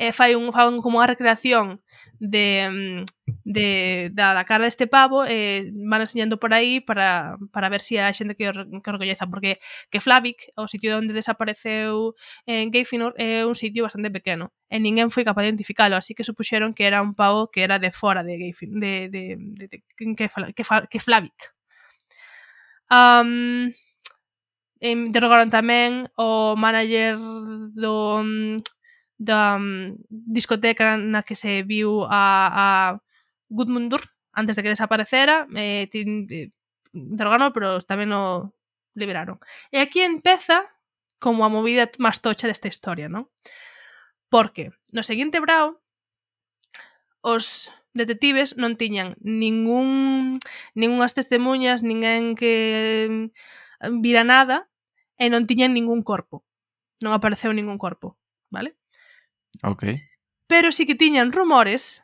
e fai un, fan como unha recreación de, mm, de, da, da cara deste pavo e van enseñando por aí para, para ver se si hai xente que, or, que orgolleza porque que Flavik, o sitio onde desapareceu eh, en Gayfinor é un sitio bastante pequeno e ninguén foi capaz de identificalo así que supuxeron que era un pavo que era de fora de Gayfinor de, de, de, de, que, que, que Flavik. Um, interrogaron tamén o manager do mm, da um, discoteca na que se viu a, a Gudmundur antes de que desaparecera eh, tin, eh, interrogaron pero tamén o liberaron e aquí empeza como a movida máis tocha desta historia non? porque no seguinte brao os detectives non tiñan ningún ningunhas testemunhas, ninguén que mm, vira nada e non tiñan ningún corpo. Non apareceu ningún corpo, vale? Ok. Pero sí que tiñan rumores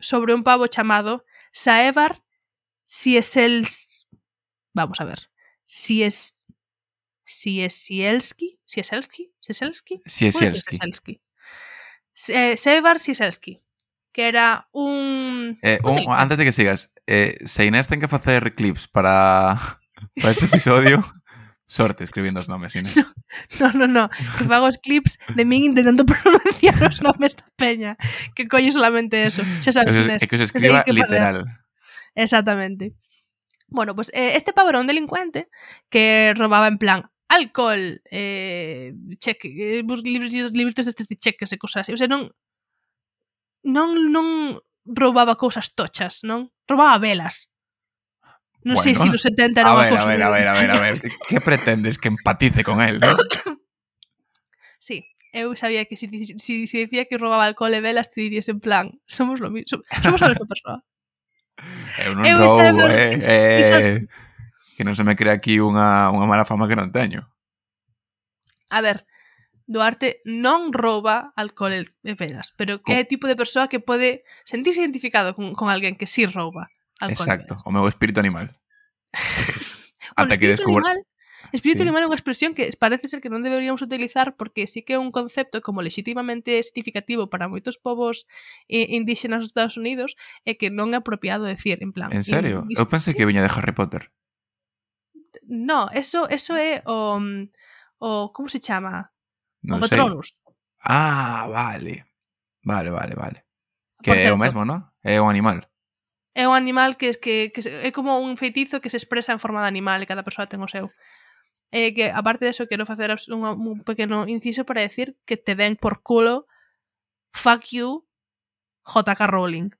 sobre un pavo chamado Saevar si es el... Vamos a ver. Si es... Si es Sielski. Si es Elski. Si es Elski. Si es Saevar Sielski. Que era un... Eh, antes de que sigas, eh, Seinés ten que hacer clips para, *laughs* para este episodio. *laughs* Sorte escribindo os nomes, Inés. *laughs* No, no, no, que fago os clips de min intentando *laughs* pronunciar os nomes da peña, que colle solamente eso. Xa sabes, Inés. É que os escriba que literal. Exactamente. Bueno, pues eh, este pavo era un delincuente que robaba en plan alcohol, eh, cheque, eh, libros, libros destes de cheques e cousas así. O sea, non, non, non roubaba cousas tochas, non? Roubaba velas. Non bueno, sei se si nos 70 era unha cosa... A ver, a ver, a ver, a ver, que pretendes que empatice con el, non? sí, eu sabía que se si, si, si decía que roubaba alcohol e velas te dirías en plan, somos lo mismo, somos a mesma persoa. *laughs* Eu non eu roubo, eh, eh, eh, que non se me crea aquí unha, unha mala fama que non teño. A ver, Duarte non rouba alcohol e velas, pero que é tipo de persoa que pode sentirse identificado con, con alguén que sí rouba. Exacto, o meu espírito animal. *laughs* Ata que descubro... Animal, espírito sí. animal é unha expresión que parece ser que non deberíamos utilizar porque sí que é un concepto como legitimamente significativo para moitos povos eh, indígenas dos Estados Unidos e que non é apropiado decir, en plan... En serio? Eu pensei sí. que viña de Harry Potter. No, eso, eso é o... o como se chama? Non o sei. Patronus. Ah, vale. Vale, vale, vale. Que Por é o mesmo, non? É un animal é un animal que, que, que é como un feitizo que se expresa en forma de animal e cada persoa ten o seu. E que, aparte de eso, quero facer un, un pequeno inciso para decir que te den por culo fuck you JK Rowling.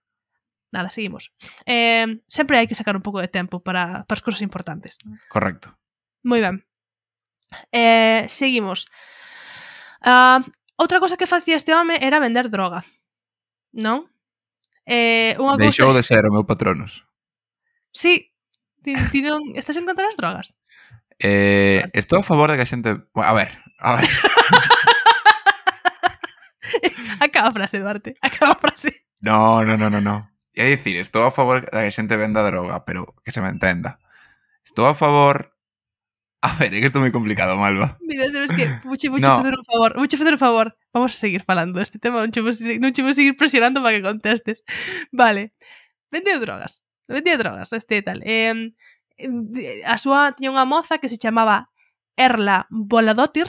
Nada, seguimos. Eh, sempre hai que sacar un pouco de tempo para, para as cousas importantes. Correcto. Moi ben. Eh, seguimos. Uh, outra cosa que facía este home era vender droga. Non? Eh, unha Deixou de ser o meu patronos. Sí, ti, ti non... estás en contra das drogas? Eh, estou a favor de que a xente... A ver, a ver. *laughs* Acaba a frase, Duarte. Acaba a frase. No, no, no, no, no. É dicir, estou a favor de que a xente venda droga, pero que se me entenda. Estou a favor A ver, é que isto é moi complicado, Malva. Mira, sabes que vouche, vouche no. facer un favor, vouche facer un favor. Vamos a seguir falando deste tema, non che vou, non che vou seguir presionando para que contestes. Vale. Vendeu drogas. Vendeu drogas, este tal. Eh, a súa tiña unha moza que se chamaba Erla Voladotir,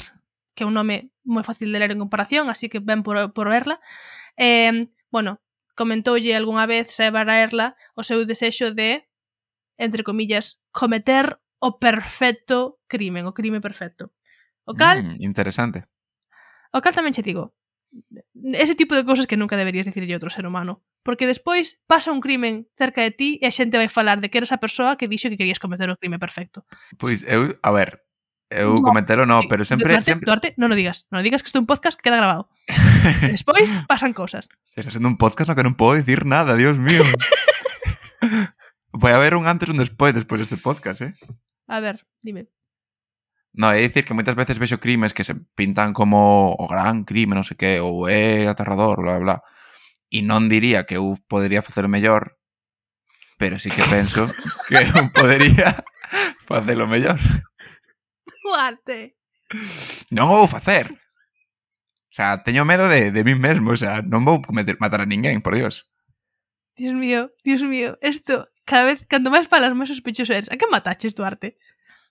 que é un nome moi fácil de ler en comparación, así que ven por, por Erla. Eh, bueno, comentoulle algunha vez a Erla o seu desexo de entre comillas, cometer o perfecto crimen, o crime perfecto. O cal... Mm, interesante. O cal tamén che digo, ese tipo de cousas que nunca deberías dicirlle a outro ser humano. Porque despois pasa un crimen cerca de ti e a xente vai falar de que eras a persoa que dixo que querías cometer o crime perfecto. Pois eu, a ver, eu no, cometelo non, pero sempre... Duarte, sempre... Duarte, non o digas, non o digas que isto é un podcast que queda grabado. *laughs* despois pasan cousas. Está sendo un podcast no que non podo dicir nada, dios mío. *laughs* vai haber un antes e un despois despois deste podcast, eh? A ver, dime. No, é dicir que moitas veces vexo crimes que se pintan como o gran crime, non sei que, ou é aterrador, bla, bla. E non diría que eu podería facer mellor, pero sí que *laughs* penso que eu podería facelo mellor. Duarte. Non vou facer. O sea, teño medo de, de mí mesmo, o sea, non vou cometer, matar a ninguén, por Dios. Dios mío, Dios mío, esto Cada vez, cando máis falas, máis sospechoso eres. A que mataches, Duarte?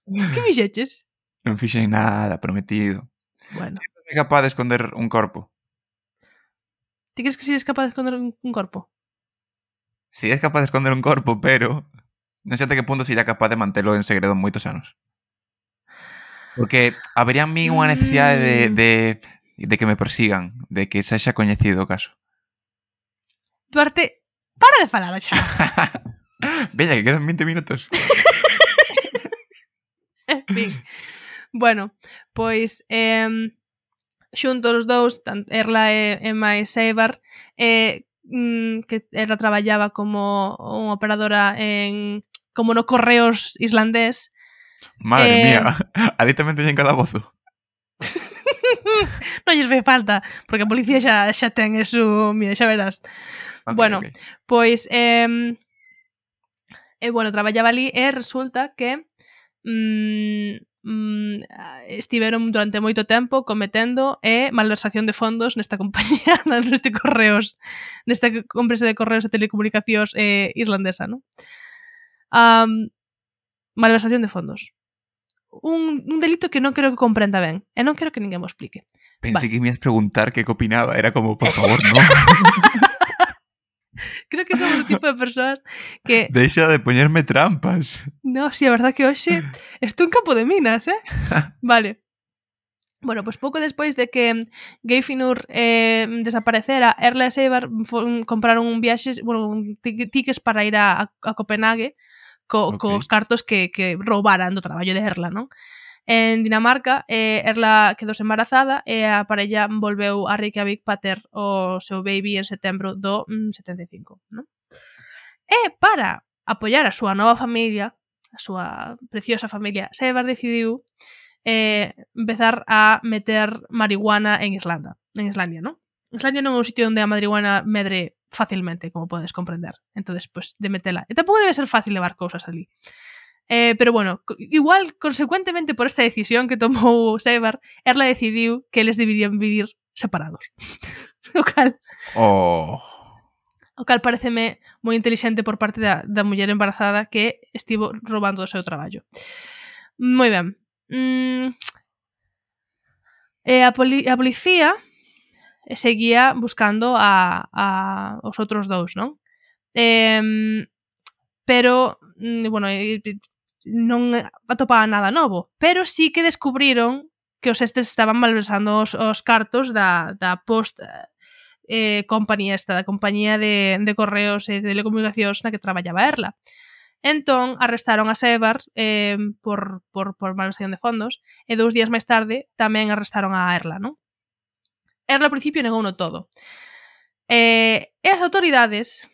Que *laughs* fixeches? Non fixei nada, prometido. Bueno. Ti capaz de esconder un corpo? Ti crees que si eres capaz de esconder un corpo? Si sí, capaz de esconder un corpo, pero... Non sei até que punto sería capaz de mantelo en segredo moitos anos. Porque habería en mí unha necesidade de, mm. de, de que me persigan, de que se xa coñecido o caso. Duarte, para de falar xa. *laughs* Bella, que quedan 20 minutos. *laughs* en fin. Bueno, pois eh, xuntos os dous, Erla e Emma e Seibar, eh, mm, que Erla traballaba como unha operadora en como no correos islandés. Madre eh, mía, *laughs* ali tamén teñen calabozo. *laughs* non lles fai falta, porque a policía xa, xa ten eso, mira, xa verás. Okay, bueno, okay. pois eh, E, bueno, traballaba ali e eh, resulta que mm, mm, estiveron durante moito tempo cometendo e eh, malversación de fondos nesta *laughs* compañía neste correos, nesta empresa de correos e telecomunicacións eh, irlandesa, non? Um, malversación de fondos. Un, un delito que non creo que comprenda ben e non quero que ninguén me explique. Pensei vale. que me ibas preguntar que opinaba, era como, por *laughs* favor, non. *laughs* *laughs* Creo que somos o tipo de persoas que... *laughs* Deixa de poñerme trampas. No, si, sí, a verdad que hoxe estou en campo de minas, eh? *laughs* Vale. Bueno, pois pues pouco despois de que Gayfinur eh, desaparecera, Erla e Seibar compraron un viaxe, bueno, un tickets para ir a, a Copenhague co, okay. cos cartos que, que roubaran do traballo de Erla, non? En Dinamarca, eh, Erla quedou embarazada e a parella volveu a Reykjavik para ter o seu baby en setembro do mm, 75, non? E para apoiar a súa nova familia, a súa preciosa familia, Sevar decidiu eh, empezar a meter marihuana en Islanda, en Islandia, non? Islandia non é un sitio onde a marihuana medre facilmente, como podes comprender. Entonces, pues, de metela. E tampouco debe ser fácil levar cousas ali. Eh, pero bueno, igual, consecuentemente por esta decisión que tomou *laughs* Sebar, Erla decidiu que eles deberían vivir separados. *laughs* o cal... Oh. O cal pareceme moi intelixente por parte da, da muller embarazada que estivo roubando o seu traballo. Moi ben. Mm, eh, E a, poli a policía seguía buscando a, a os outros dous, non? Eh, pero, mm, bueno, non atopaba nada novo, pero sí que descubriron que os estes estaban malversando os, os cartos da, da post eh, eh compañía esta, da compañía de, de correos e telecomunicacións na que traballaba Erla. Entón, arrestaron a Sebar eh, por, por, por malversación de fondos e dous días máis tarde tamén arrestaron a Erla, non? Erla ao principio negou no todo. Eh, e as autoridades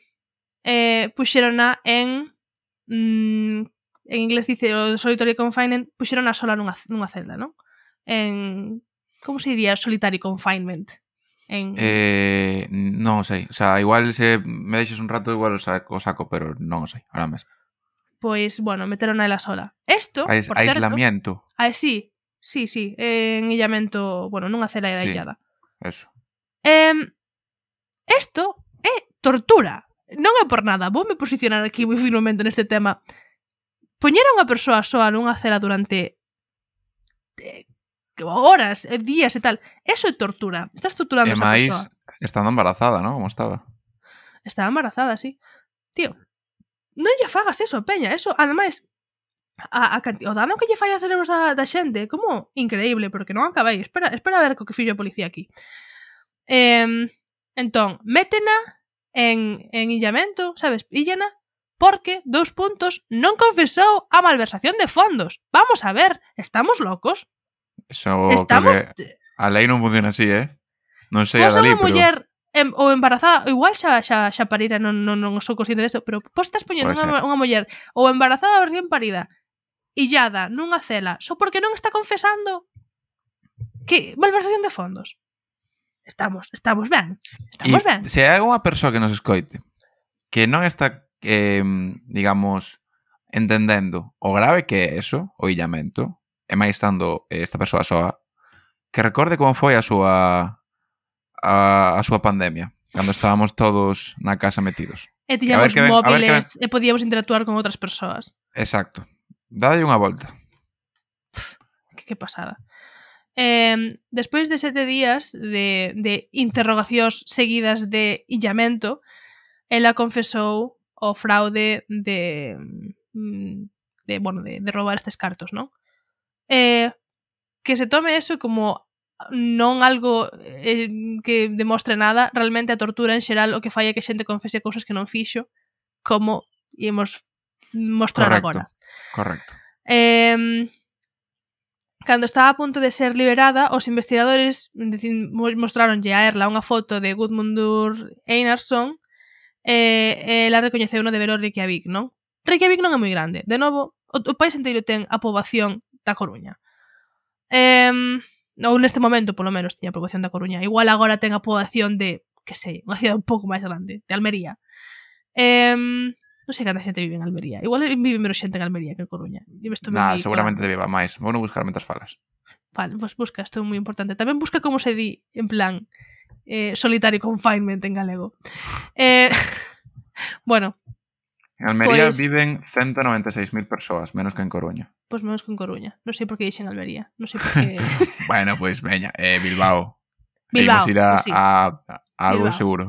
eh, puxerona en mm, en inglés dice o solitary confinement, puxeron a sola nunha, nunha celda, non? En como se diría solitary confinement? En... Eh, non sei, o sea, igual se me deixes un rato igual o saco, o saco pero non o sei, ahora mesmo. Pois, bueno, meteron a ela sola. Esto, Ais, por aislamiento. certo... Ah, sí, sí, sí, en illamento, bueno, nunha cela de sí, illada. Eso. Eh, esto é tortura. Non é por nada, vou me posicionar aquí moi firmemente neste tema. Poñer a unha persoa soa nunha cela durante eh, horas, eh, días e tal, eso é tortura. Estás torturando e esa máis, persoa. estando embarazada, non? Como estaba? Estaba embarazada, sí. Tío, non lle fagas eso, peña. Eso, ademais, a, a canti... o dano que lle fai a cerebros da, da xente, como increíble, porque non acabei. Espera, espera a ver co que fixo a policía aquí. Eh, entón, métena en, en illamento, sabes? Illana porque, dous puntos, non confesou a malversación de fondos. Vamos a ver, estamos locos. Eso, estamos... Que a lei non funciona así, eh? Non sei pois a dali, pero... muller em, ou embarazada, igual xa, xa, xa parida, non, non, non sou consciente desto, pero pois estás poñendo unha, unha muller ou embarazada ou recién parida, illada nunha cela, só porque non está confesando que malversación de fondos. Estamos, estamos ben. Estamos e ben. Se hai unha persoa que nos escoite que non está eh, digamos, entendendo o grave que é eso, o illamento, e máis estando eh, esta persoa soa, que recorde como foi a súa a, a súa pandemia, cando estábamos todos na casa metidos. E tiñamos que, móviles que, e podíamos interactuar con outras persoas. Exacto. Dade unha volta. Que, que pasada. Eh, despois de sete días de, de interrogacións seguidas de illamento, ela confesou o fraude de, mm, de bueno, de, de robar estes cartos, non? Eh, que se tome eso como non algo eh, que demostre nada, realmente a tortura en xeral o que falla é que xente confese cousas que non fixo, como imos mostrar correcto, agora. Correcto. Eh, cando estaba a punto de ser liberada, os investigadores mostraronlle a Erla unha foto de Gudmundur Einarsson e, eh, la recoñeceu no devero Reykjavik, non? Reykjavik non é moi grande. De novo, o, o país inteiro ten a poboación da Coruña. Eh, ou neste momento, polo menos, tiña a poboación da Coruña. Igual agora ten a poboación de, que sei, unha cidade un pouco máis grande, de Almería. Eh, non sei canta xente vive en Almería. Igual vive menos xente en Almería que en Coruña. E isto nah, seguramente claro. viva máis. Vou non buscar mentas falas. Vale, pois pues busca, isto é moi importante. Tamén busca como se di, en plan, eh, solitario confinement en galego. Eh, *laughs* bueno. En Almería pues, viven 196.000 persoas, menos que en Coruña. Pois pues menos que en Coruña. Non sei por que dixen Almería. Non sei por que... *laughs* bueno, pois, pues, veña, eh, Bilbao. *laughs* Bilbao, ir a, pues sí. a, a algo Bilbao. seguro.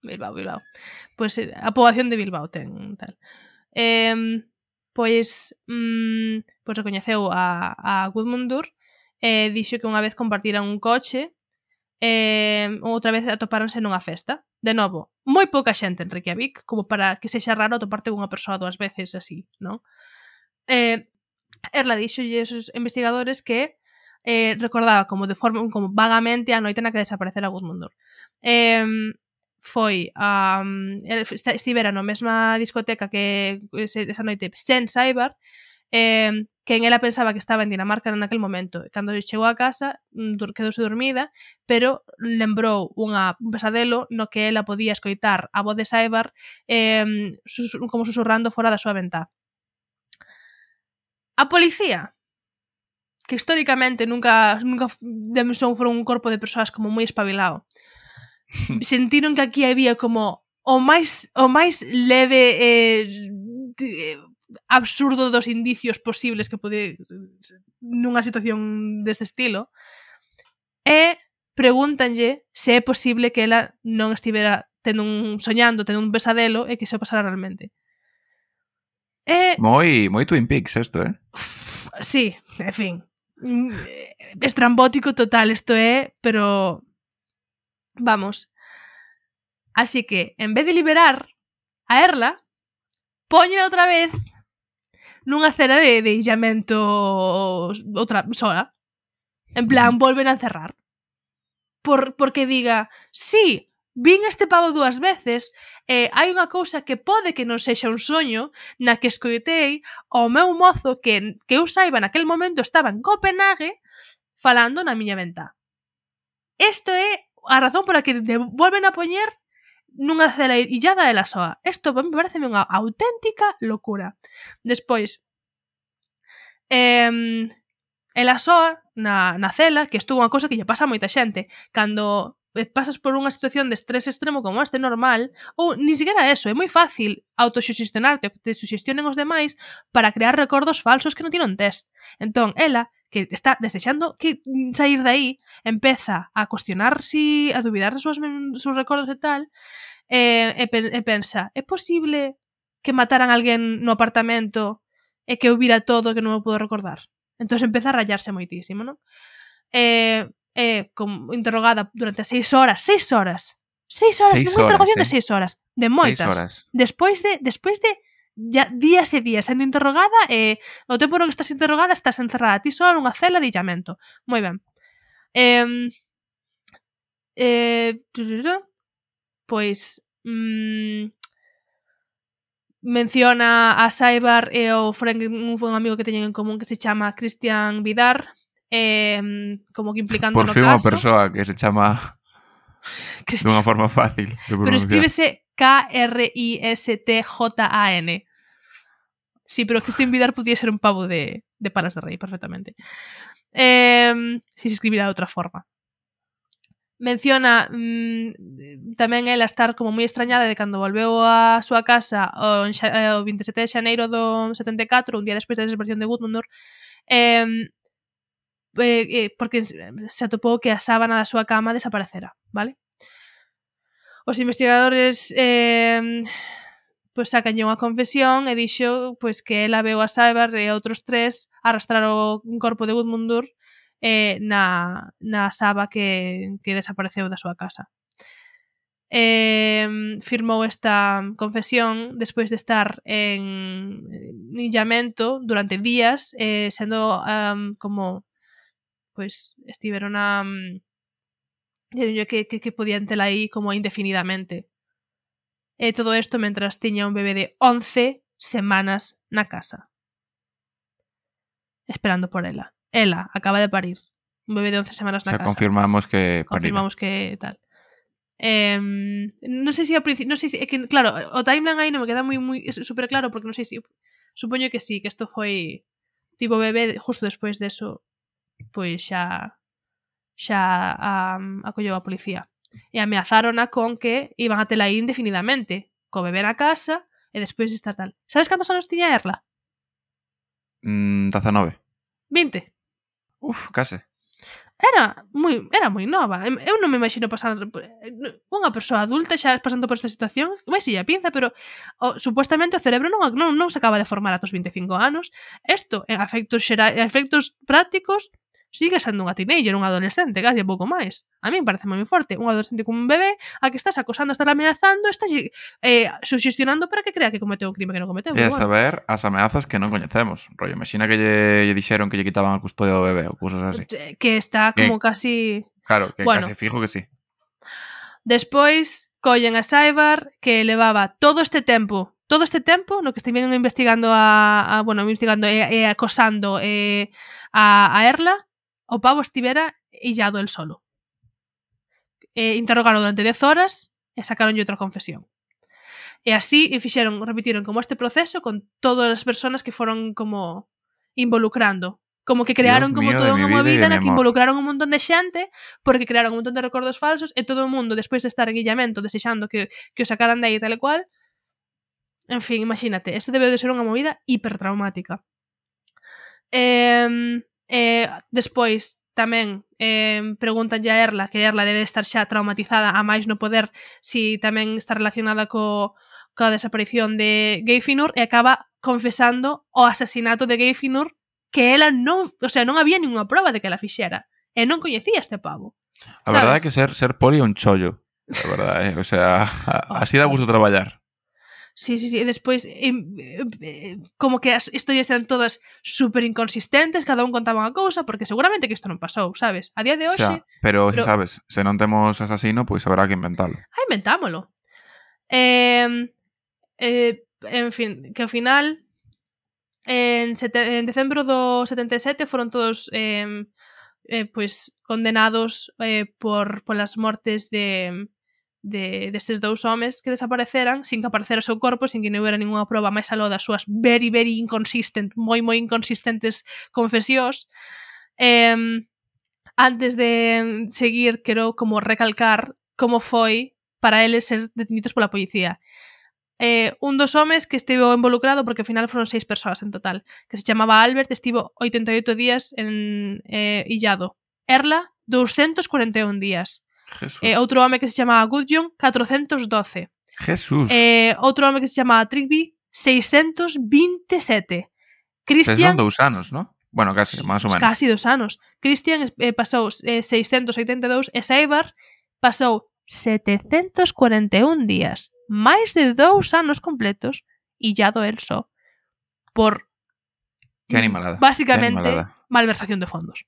Bilbao, Bilbao. Pois pues, eh, a poboación de Bilbao ten tal. Eh, pois mm, pois recoñeceu a, a Gudmundur e eh, dixo que unha vez compartiran un coche eh, outra vez atopáronse nunha festa. De novo, moi pouca xente en Reykjavik, como para que sexa raro atoparte cunha persoa dúas veces así, non? Eh, Erla dixolle esos investigadores que eh, recordaba como de forma como vagamente a noite na que desaparecera Gudmundur. Eh, foi a um, estivera na mesma discoteca que esa noite sen Saibar eh, quen ela pensaba que estaba en Dinamarca naquel momento. Cando chegou a casa, mm, quedouse dormida, pero lembrou unha, un pesadelo no que ela podía escoitar a voz de Saibar eh, sus, como susurrando fora da súa ventá. A policía que históricamente nunca nunca Demson foron un corpo de persoas como moi espabilado. *laughs* Sentiron que aquí había como o máis o máis leve eh, absurdo dos indicios posibles que pode nunha situación deste estilo e pregúntanlle se é posible que ela non estivera tendo un soñando, tendo un pesadelo e que se pasara realmente. E... Moi, moi Twin Peaks isto, eh? Sí, en fin. Mm, eh, estrambótico total isto é, pero... Vamos. Así que, en vez de liberar a Erla, poñela outra vez nunha cena de, de illamento outra sola. En plan, volven a encerrar. Por, porque diga, sí, vin este pavo dúas veces e hai unha cousa que pode que non sexa un soño na que escoitei ao meu mozo que, que eu saiba naquel momento estaba en Copenhague falando na miña ventá. Isto é a razón pola que volven a poñer nunha cela illada ela soa. Isto me parece unha auténtica locura. Despois, eh, ela soa na, na cela, que isto é unha cosa que lle pasa a moita xente, cando Eh, pasas por unha situación de estrés extremo como este normal, ou ni siquiera eso, é moi fácil autoxuxestionarte, que te suxestionen os demais para crear recordos falsos que non tiron test. Entón, ela, que está desexando que mm, sair de aí, empeza a cuestionar si, a dubidar de seus, seus recordos e tal, e, e, e pensa, é posible que mataran alguén no apartamento e que eu vira todo que non me podo recordar? Entón empeza a rayarse moitísimo, non? Eh, Eh, é como interrogada durante seis horas, seis horas, seis horas, seis unha interrogación horas, eh? de seis horas, de moitas. Seis horas. Despois de, despois de ya días e días sendo interrogada e eh, o tempo no que estás interrogada estás encerrada ti só nunha cela de illamento. Moi ben. Eh, eh, pois mm, menciona a Saibar e o Frank un, un amigo que teñen en común que se chama Cristian Vidar eh, como que implicando Por fin no caso. unha persoa que se chama *laughs* Cristina. dunha forma fácil de Pero escríbese K-R-I-S-T-J-A-N. Sí, pero Cristian Vidar podía ser un pavo de, de palas de Rey, perfectamente. Eh, si se escribirá de outra forma. Menciona mmm, tamén ela estar como moi extrañada de cando volveu á súa casa o, eh, o 27 de xaneiro do 74, un día despois da desaparición de Gudmundur, eh, Eh, eh, porque se atopou que a sábana da súa cama desaparecera, vale? Os investigadores eh, pois sacanlle unha confesión e dixo pois que ela veu a Saibar e outros tres arrastrar o corpo de Gudmundur eh, na, na saba que, que desapareceu da súa casa. Eh, firmou esta confesión despois de estar en illamento durante días eh, sendo um, como pois estiveron a um, que, que, que podían tela aí como indefinidamente. E todo isto mentras tiña un bebé de 11 semanas na casa. Esperando por ela. Ela acaba de parir. Un bebé de 11 semanas na o sea, casa. confirmamos que. Confirmamos que tal. Eh, non sei se ao principio, non sei se, é que claro, o timeline aí non me queda moi moi super claro porque non sei se supoño que sí, que isto foi tipo bebé justo despois de eso pois xa xa a, acolleu a policía. E ameazárona con que iban a tela aí indefinidamente, co bebé na casa e despois estar tal. Sabes cantos anos tiña Erla? Mm, 19. 20. Uf, case. Era moi era moi nova. Eu non me imagino pasar unha persoa adulta xa pasando por esta situación, vai si a pinza, pero o, supuestamente o cerebro non, non non se acaba de formar atos 25 anos. Isto en efectos xera, efectos prácticos sigue sendo unha teenager, un adolescente, casi pouco máis. A min parece moi forte, un adolescente como un bebé a que estás acosando, estás amenazando, estás eh, suxestionando para que crea que cometeu un crime que non cometeu. E a saber as ameazas que non coñecemos. Rollo, imagina que lle, lle dixeron que lle quitaban a custodia do bebé ou cousas así. Que está como que, casi... Claro, que bueno, casi fijo que sí. Despois collen a Saibar que levaba todo este tempo todo este tempo no que estiven investigando a, a bueno, investigando e, e acosando e, a, a Erla o pavo estivera illado el solo. E interrogaron durante 10 horas e sacaron outra confesión. E así e fixeron, repitiron como este proceso con todas as persoas que foron como involucrando como que crearon Dios como toda unha movida na que involucraron un montón de xente porque crearon un montón de recordos falsos e todo o mundo despois de estar en illamento desexando que, que o sacaran de aí tal e cual en fin, imagínate, isto debe de ser unha movida hipertraumática. Eh, Eh, despois, tamén eh, preguntanlle a Erla, que Erla debe estar xa traumatizada a máis no poder si tamén está relacionada co, coa desaparición de Gayfinur e acaba confesando o asasinato de Gayfinur que ela non, o sea, non había ninguna prova de que ela fixera e non coñecía este pavo. A verdade é que ser ser poli é un chollo, a verdade, eh? o sea, *laughs* así dá gusto traballar. Sí, sí, sí. E despois, eh, eh, como que as historias eran todas super inconsistentes, cada un contaba unha cousa, porque seguramente que isto non pasou, sabes? A día de hoxe... Xa, pero, pero, se sabes, se non temos asasino, pois habrá que inventalo. Ah, inventámolo. Eh, eh, en fin, que ao final, en, sete, en decembro do 77 foron todos eh, eh, pois condenados eh, por polas mortes de de, destes dous homes que desapareceran sin que aparecera o seu corpo, sin que non houbera ninguna proba máis aló das súas very, very inconsistent, moi, moi inconsistentes confesións. Eh, antes de seguir, quero como recalcar como foi para eles ser detenidos pola policía eh, un dos homes que estivo involucrado, porque ao final foron seis persoas en total, que se chamaba Albert, estivo 88 días en eh, illado. Erla, 241 días. Jesús. Eh, outro home que se chamaba Gudjon, 412. Jesús. Eh, outro home que se chamaba Trigby, 627. Christian... Son dous anos, non? Bueno, casi, máis ou menos. Casi dos anos. Christian eh, pasou eh, 682 e Saibar pasou 741 días, máis de dous anos completos, illado el só, por... Que animalada. Básicamente, que animalada. malversación de fondos.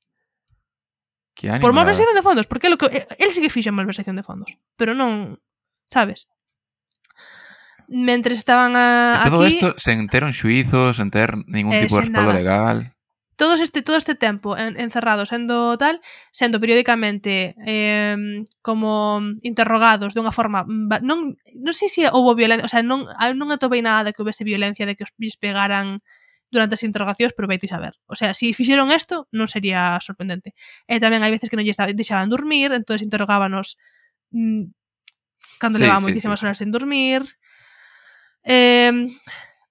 Que anima... Por malversación de fondos, porque é lo que el sí que fixo malversación de fondos, pero non, sabes? Mentre estaban a, e todo aquí... isto sen ter un xuizo, sen ter ningún eh, tipo de respaldo legal. Todo este todo este tempo en, encerrado sendo tal, sendo periódicamente eh, como interrogados de unha forma non non sei se houve violencia, o sea, non non atopei nada de que houbese violencia de que os pegaran durante as interrogacións, pero vai saber. O sea, se si fixeron isto, non sería sorprendente. E tamén hai veces que non lle deixaban dormir, entonces interrogábanos mm, cando sí, levaba sí, moitísimas sí. horas sen dormir. Eh,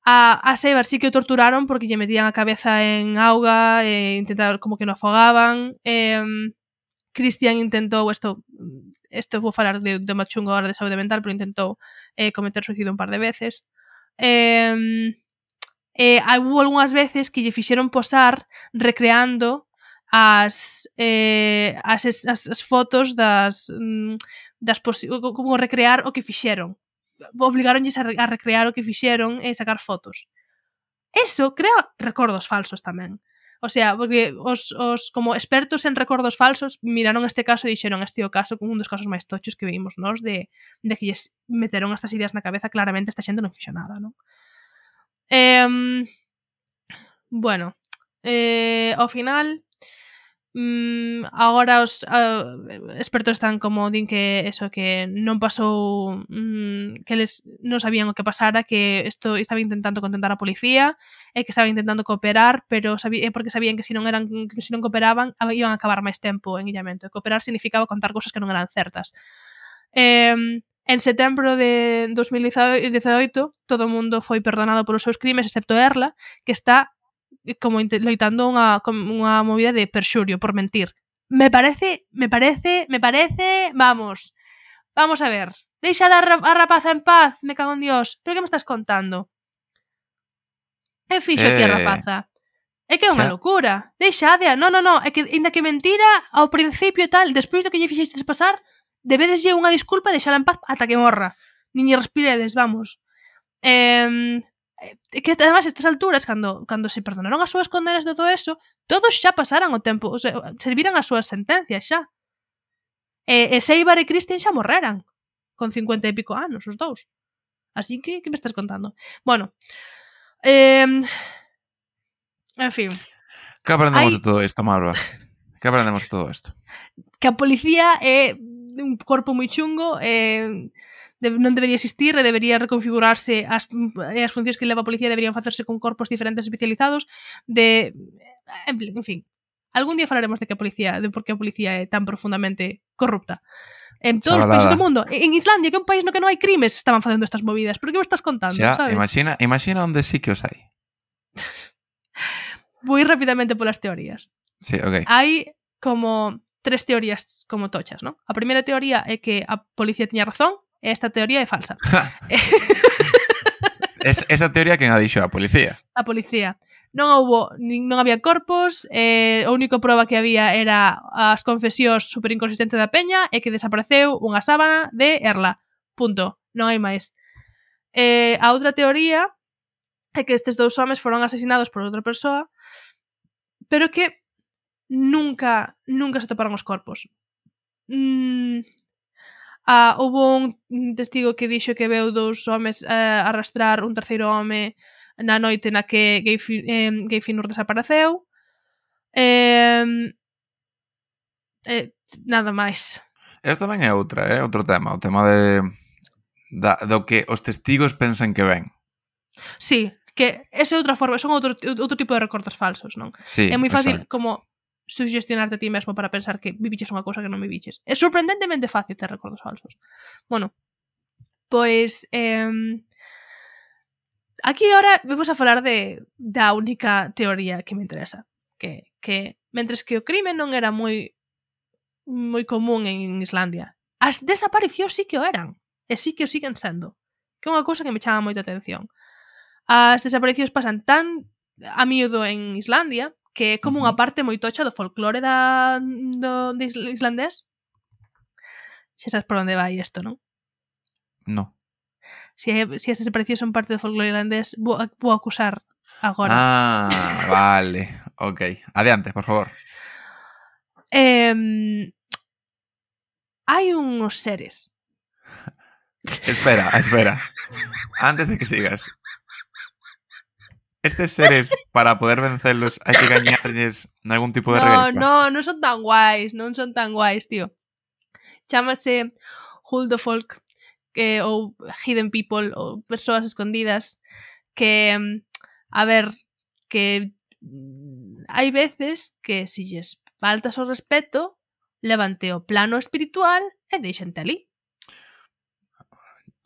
a, a Sebar sí que o torturaron porque lle metían a cabeza en auga e intentaron como que no afogaban. Eh, Cristian intentou, isto, isto vou falar de, de machungo agora de saúde mental, pero intentou eh, cometer suicidio un par de veces. Eh, eh, hubo algunhas veces que lle fixeron posar recreando as eh, as, as, as fotos das mm, das como recrear o que fixeron. Obligaronlles a, a recrear o que fixeron e sacar fotos. Eso crea recordos falsos tamén. O sea, porque os, os como expertos en recordos falsos miraron este caso e dixeron este é o caso como un dos casos máis tochos que vimos nós de, de que lles meteron estas ideas na cabeza claramente esta xente non fixo nada, non? Eh, bueno, eh, ao final mm, agora os uh, expertos están como din que eso que non pasou mm, que les non sabían o que pasara que isto estaba intentando contentar a policía e que estaba intentando cooperar pero sabí, eh, porque sabían que se si non eran que se si non cooperaban iban a acabar máis tempo en illamento. E cooperar significaba contar cousas que non eran certas. Eh, En setembro de 2018 todo o mundo foi perdonado polos seus crimes excepto Erla, que está eh, como loitando unha, unha movida de perxurio por mentir. Me parece, me parece, me parece, vamos. Vamos a ver. Deixa a, a rapaza en paz, me cago en Dios. Pero que me estás contando? É fixo eh... aquí a eh. rapaza. É que é unha locura. Deixa, Adea. Non, non, non. É que, inda que mentira, ao principio e tal, despois do que lle fixestes pasar, debedeslle unha disculpa e deixala en paz ata que morra. Niñe respiredes, vamos. Eh, que además estas alturas cando cando se perdonaron as súas condenas de todo eso, todos xa pasaran o tempo, o sea, serviran as súas sentencias xa. E, e Seibar e Christian xa morreran con 50 e pico anos os dous. Así que que me estás contando? Bueno, eh, en fin. Que aprendemos Hay... de todo isto, Marva? Que aprendemos de todo isto? Que a policía é eh, un corpo moi chungo, eh, de, non debería existir e debería reconfigurarse as, e as funcións que leva a policía deberían facerse con corpos diferentes especializados de en, pl- en fin algún día falaremos de que a policía de por que a policía é tan profundamente corrupta En todos os países do mundo. En Islandia, que é un país no que non hai crimes, estaban facendo estas movidas. Por que me estás contando, Xa, sabes? imagina, imagina onde sí que os hai. *laughs* Vou ir rapidamente polas teorías. Sí, ok. Hai como tres teorías como tochas, non? A primeira teoría é que a policía tiña razón e esta teoría é falsa. *laughs* es, esa teoría que a dixo a policía. A policía. Non houbo, non había corpos, eh, a única proba que había era as confesións super inconsistentes da peña e que desapareceu unha sábana de Erla. Punto. Non hai máis. Eh, a outra teoría é que estes dous homes foron asesinados por outra persoa, pero que nunca nunca se toparon os corpos. Mm, ah, houve un testigo que dixo que veu dous homes eh, arrastrar un terceiro home na noite na que Gayfinur eh, desapareceu. Eh, eh, nada máis. Esta tamén é outra, é eh? outro tema, o tema de da, do que os testigos pensan que ven. Sí, que esa é outra forma, son outro, outro tipo de recortes falsos, non? Sí, é moi fácil exacto. como sugestionarte a ti mesmo para pensar que viviches unha cousa que non viviches. É sorprendentemente fácil ter recordos falsos. Bueno, pois... Eh, aquí ahora vamos a falar de da única teoría que me interesa. Que, que mentres que o crime non era moi moi común en Islandia, as desaparicións sí que o eran. E sí que o siguen sendo. Que é unha cousa que me chama moito a atención. As desaparicións pasan tan a miúdo en Islandia que é como unha parte moi tocha do folclore da, do, do islandés. Xa sabes por onde vai isto, non? No. Si, si as desaparicións son parte do folclore islandés, vou, vou acusar agora. Ah, vale. Ok. Adiante, por favor. Eh, hai uns seres Espera, espera. Antes de que sigas, Estes seres, para poder vencerlos, hai que gañarles algún tipo de no, rebeldía. No, non son tan guais, non son tan guais, tío. Chámase Huldo Folk que, ou Hidden People ou persoas escondidas que, mm, a ver, que mm, hai veces que se si lles faltas o respeto, levante o plano espiritual e deixante ali.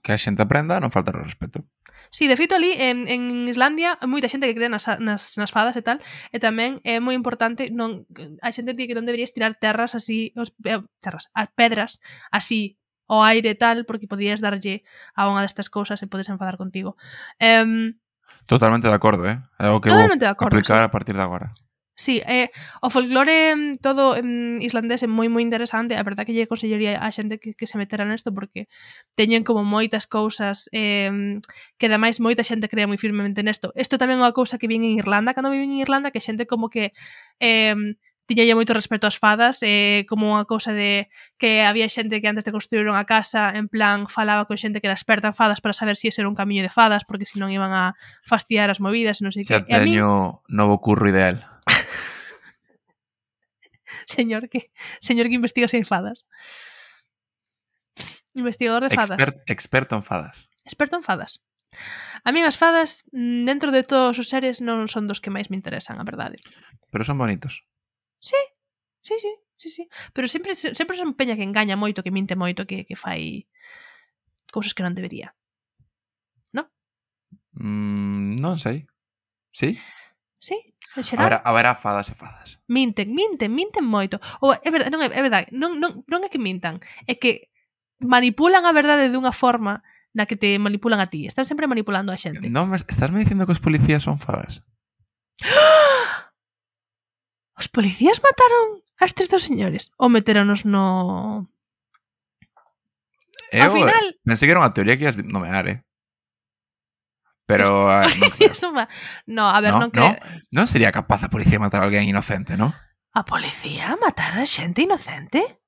Que a xente aprenda non faltar o respeto. Sí, de feito ali en, en Islandia moita xente que cree nas, nas, nas fadas e tal e tamén é moi importante non a xente di que non deberías tirar terras así os, eh, terras, as pedras así o aire e tal porque podías darlle a unha destas cousas e podes enfadar contigo. Um, Totalmente de acordo, eh? É o que vou aplicar sí. a partir de agora. Sí, eh, o folclore mm, todo em, islandés é moi moi interesante, a verdade que lle consellería a xente que, que se metera nesto porque teñen como moitas cousas eh, que ademais moita xente crea moi firmemente nesto. Isto tamén é unha cousa que vin en Irlanda, cando vivín en Irlanda, que xente como que eh, tiñalle moito respeto ás fadas eh, como unha cousa de que había xente que antes de construir unha casa en plan falaba con xente que era experta en fadas para saber se si ese era un camiño de fadas porque se non iban a fastiar as movidas e non sei que. Xa teño a mí... novo curro ideal señor que señor que investiga se fadas. Investigador de fadas. Expert, experto en fadas. Experto en fadas. A min as fadas, mm, dentro de todos os seres, non son dos que máis me interesan, a verdade. Pero son bonitos. Sí, sí, sí, sí, sí. Pero sempre, sempre son peña que engaña moito, que minte moito, que, que fai cousas que non debería. Non? Mm, non sei. Sí? Sí, en xeral. Haberá, haberá fadas e fadas. Minten, minten, minten moito. Ou é verdade, non é, é verdade, non, non, non é que mintan, é que manipulan a verdade dunha forma na que te manipulan a ti. Están sempre manipulando a xente. Non, estás me dicindo que os policías son fadas? *gasps* Os policías mataron a estes dos señores ou meteronos no... Eu, Ao final... Pensei que era unha teoría que ias nomear, eh? Pero. Uh, *laughs* no, *laughs* claro. no, a ver, no, non creo. No, sería capaz a policía matar a alguén inocente, ¿no? A policía matar a xente inocente?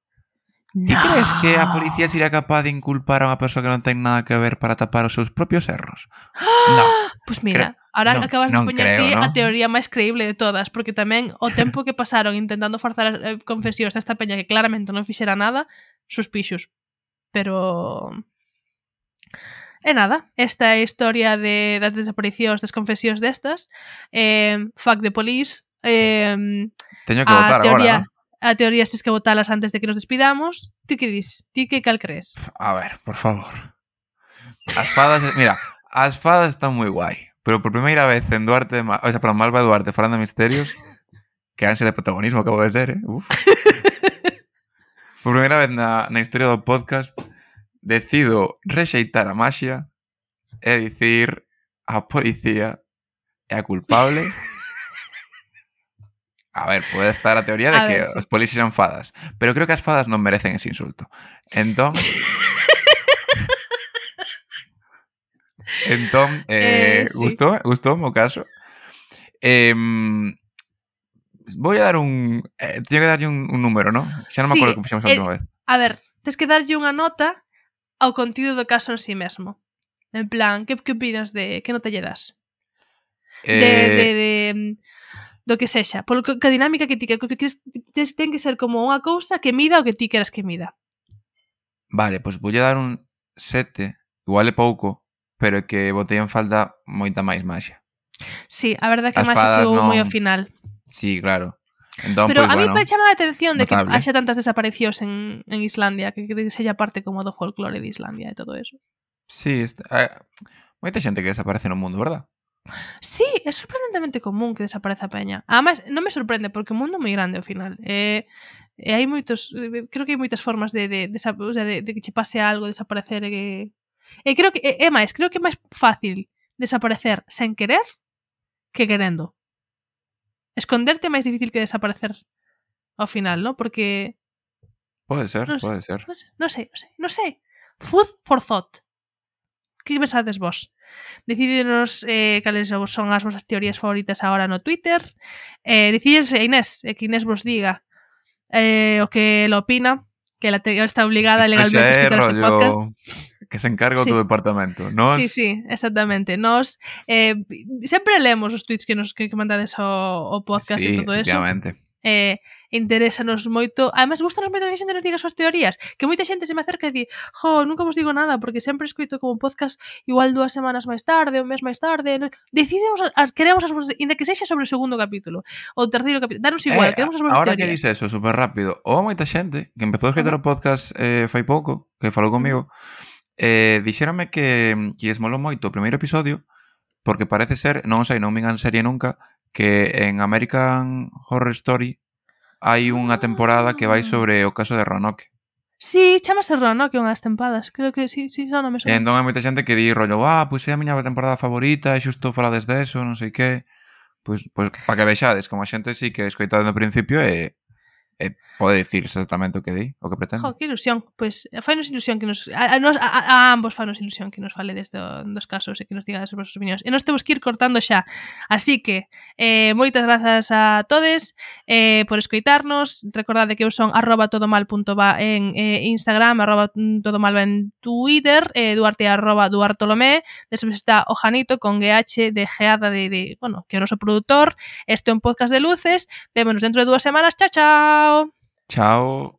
Ti no. crees que a policía sería capaz de inculpar a unha persoa que non ten nada que ver para tapar os seus propios erros? No. Pois pues mira, ahora non, acabas de poñer creo, ti no? a teoría máis creíble de todas, porque tamén o *laughs* tempo que pasaron intentando forzar eh, confesións a esta peña que claramente non fixera nada, suspixos. Pero... E nada, esta é a historia de, das desaparicións, das confesións destas. Eh, fuck the police. Eh, Teño que a votar teoría, agora, ¿no? A teoría tens que votalas antes de que nos despidamos. Ti que dis? Ti que cal crees? A ver, por favor. As fadas, mira, as fadas están moi guai, pero por primeira vez en Duarte, o sea, para Malva Duarte falando de misterios, que ansia de protagonismo acabo de ter, eh? Uf. *laughs* por primeira vez na, na historia do podcast, decido rexeitar a maxia e dicir a policía é a culpable *laughs* A ver, pode estar a teoría de a que ver, sí. os son fadas, pero creo que as fadas non merecen ese insulto. Entón... *laughs* entón, eh, eh sí. gustou, gustou o caso. Eh, voy a dar un... Eh, teño que darlle un, un número, ¿no? Xa non me sí, acordo como fixemos a última vez. A ver, tens que darlle unha nota ao contido do caso en sí mesmo. En plan, que, que opinas de que nota lle das? Eh... De, de, de, do que sexa, polo que, que a dinámica que ti que, que, que ten que ser como unha cousa que mida o que ti queras que mida. Vale, pois pues voulle dar un 7, igual é pouco, pero é que botei en falta moita máis maxia. Sí, a verdade é que As máis chegou non... moi ao final. Sí, claro. Entón, Pero pues, a mí bueno, me chama a atención de notable. que haxa tantas desaparicións en, en Islandia, que, que sella parte como do folclore de Islandia e todo eso. Sí, está, eh, moita xente que desaparece no mundo, verdad? Sí, é sorprendentemente común que desapareza a peña. Además, non me sorprende porque o mundo é moi grande ao final. Eh, eh e hai moitos, eh, creo que hai moitas formas de de, de, de, de, de que che pase algo, desaparecer e que E creo que é máis, creo que é máis fácil desaparecer sen querer que querendo esconderte é máis difícil que desaparecer ao final, ¿no? Porque Pode ser, non pode ser. Non sei, non sei, non sei. Food for thought. Que pensades vos? Decídenos eh, cales son as vosas teorías favoritas agora no Twitter. Eh, decides a Inés, eh, que Inés vos diga eh, o que lo opina, que la te está obligada legalmente a escuchar este podcast que se encarga sí. o teu departamento. Nos... Sí, sí, exactamente. Nos eh, sempre lemos os tweets que nos que que mandades ao, ao podcast sí, e todo eso. Sí, eh, interésanos moito. Además, gustanos moito que a xente nos diga as súas teorías. Que moita xente se me acerca e di, jo, nunca vos digo nada, porque sempre escoito como podcast igual dúas semanas máis tarde, un mes máis tarde. Decidemos, as, queremos as vosas, inda que sexa sobre o segundo capítulo, ou terceiro capítulo, danos eh, igual, eh, queremos as vosas ahora teorías. Que dice eso, super rápido, ou moita xente que empezou a escoitar o podcast eh, fai pouco, que falou comigo, mm eh, dixéronme que, que esmolo molou moito o primeiro episodio porque parece ser, non sei, non migan serie nunca, que en American Horror Story hai unha temporada que vai ah. sobre o caso de Roanoke. Sí, chamase Roanoke unhas tempadas, creo que sí, sí, xa non me soa. Entón hai moita xente que di rollo, ah, pois pues é a miña temporada favorita, e xusto falades deso, non sei que. Pois, pois para que vexades, como a xente sí que escoitado no principio e eh, pode dicir exactamente o que di, o que pretende. Jo, que ilusión. Pois pues, eh, fainos ilusión que nos... A, a, a, a ambos fainos ilusión que nos fale desde dos casos e que nos diga as vosas opinións. E nos temos que ir cortando xa. Así que, eh, moitas grazas a todes eh, por escoitarnos. Recordade que eu son arroba todomal.va en eh, Instagram, arroba todomalva en Twitter, eh, duarte arroba duartolomé. Despois está o Janito con GH de geada de, de, bueno, que é o noso produtor. Este é un podcast de luces. Vémonos dentro de dúas semanas. Chao, chao! Ciao. Ciao.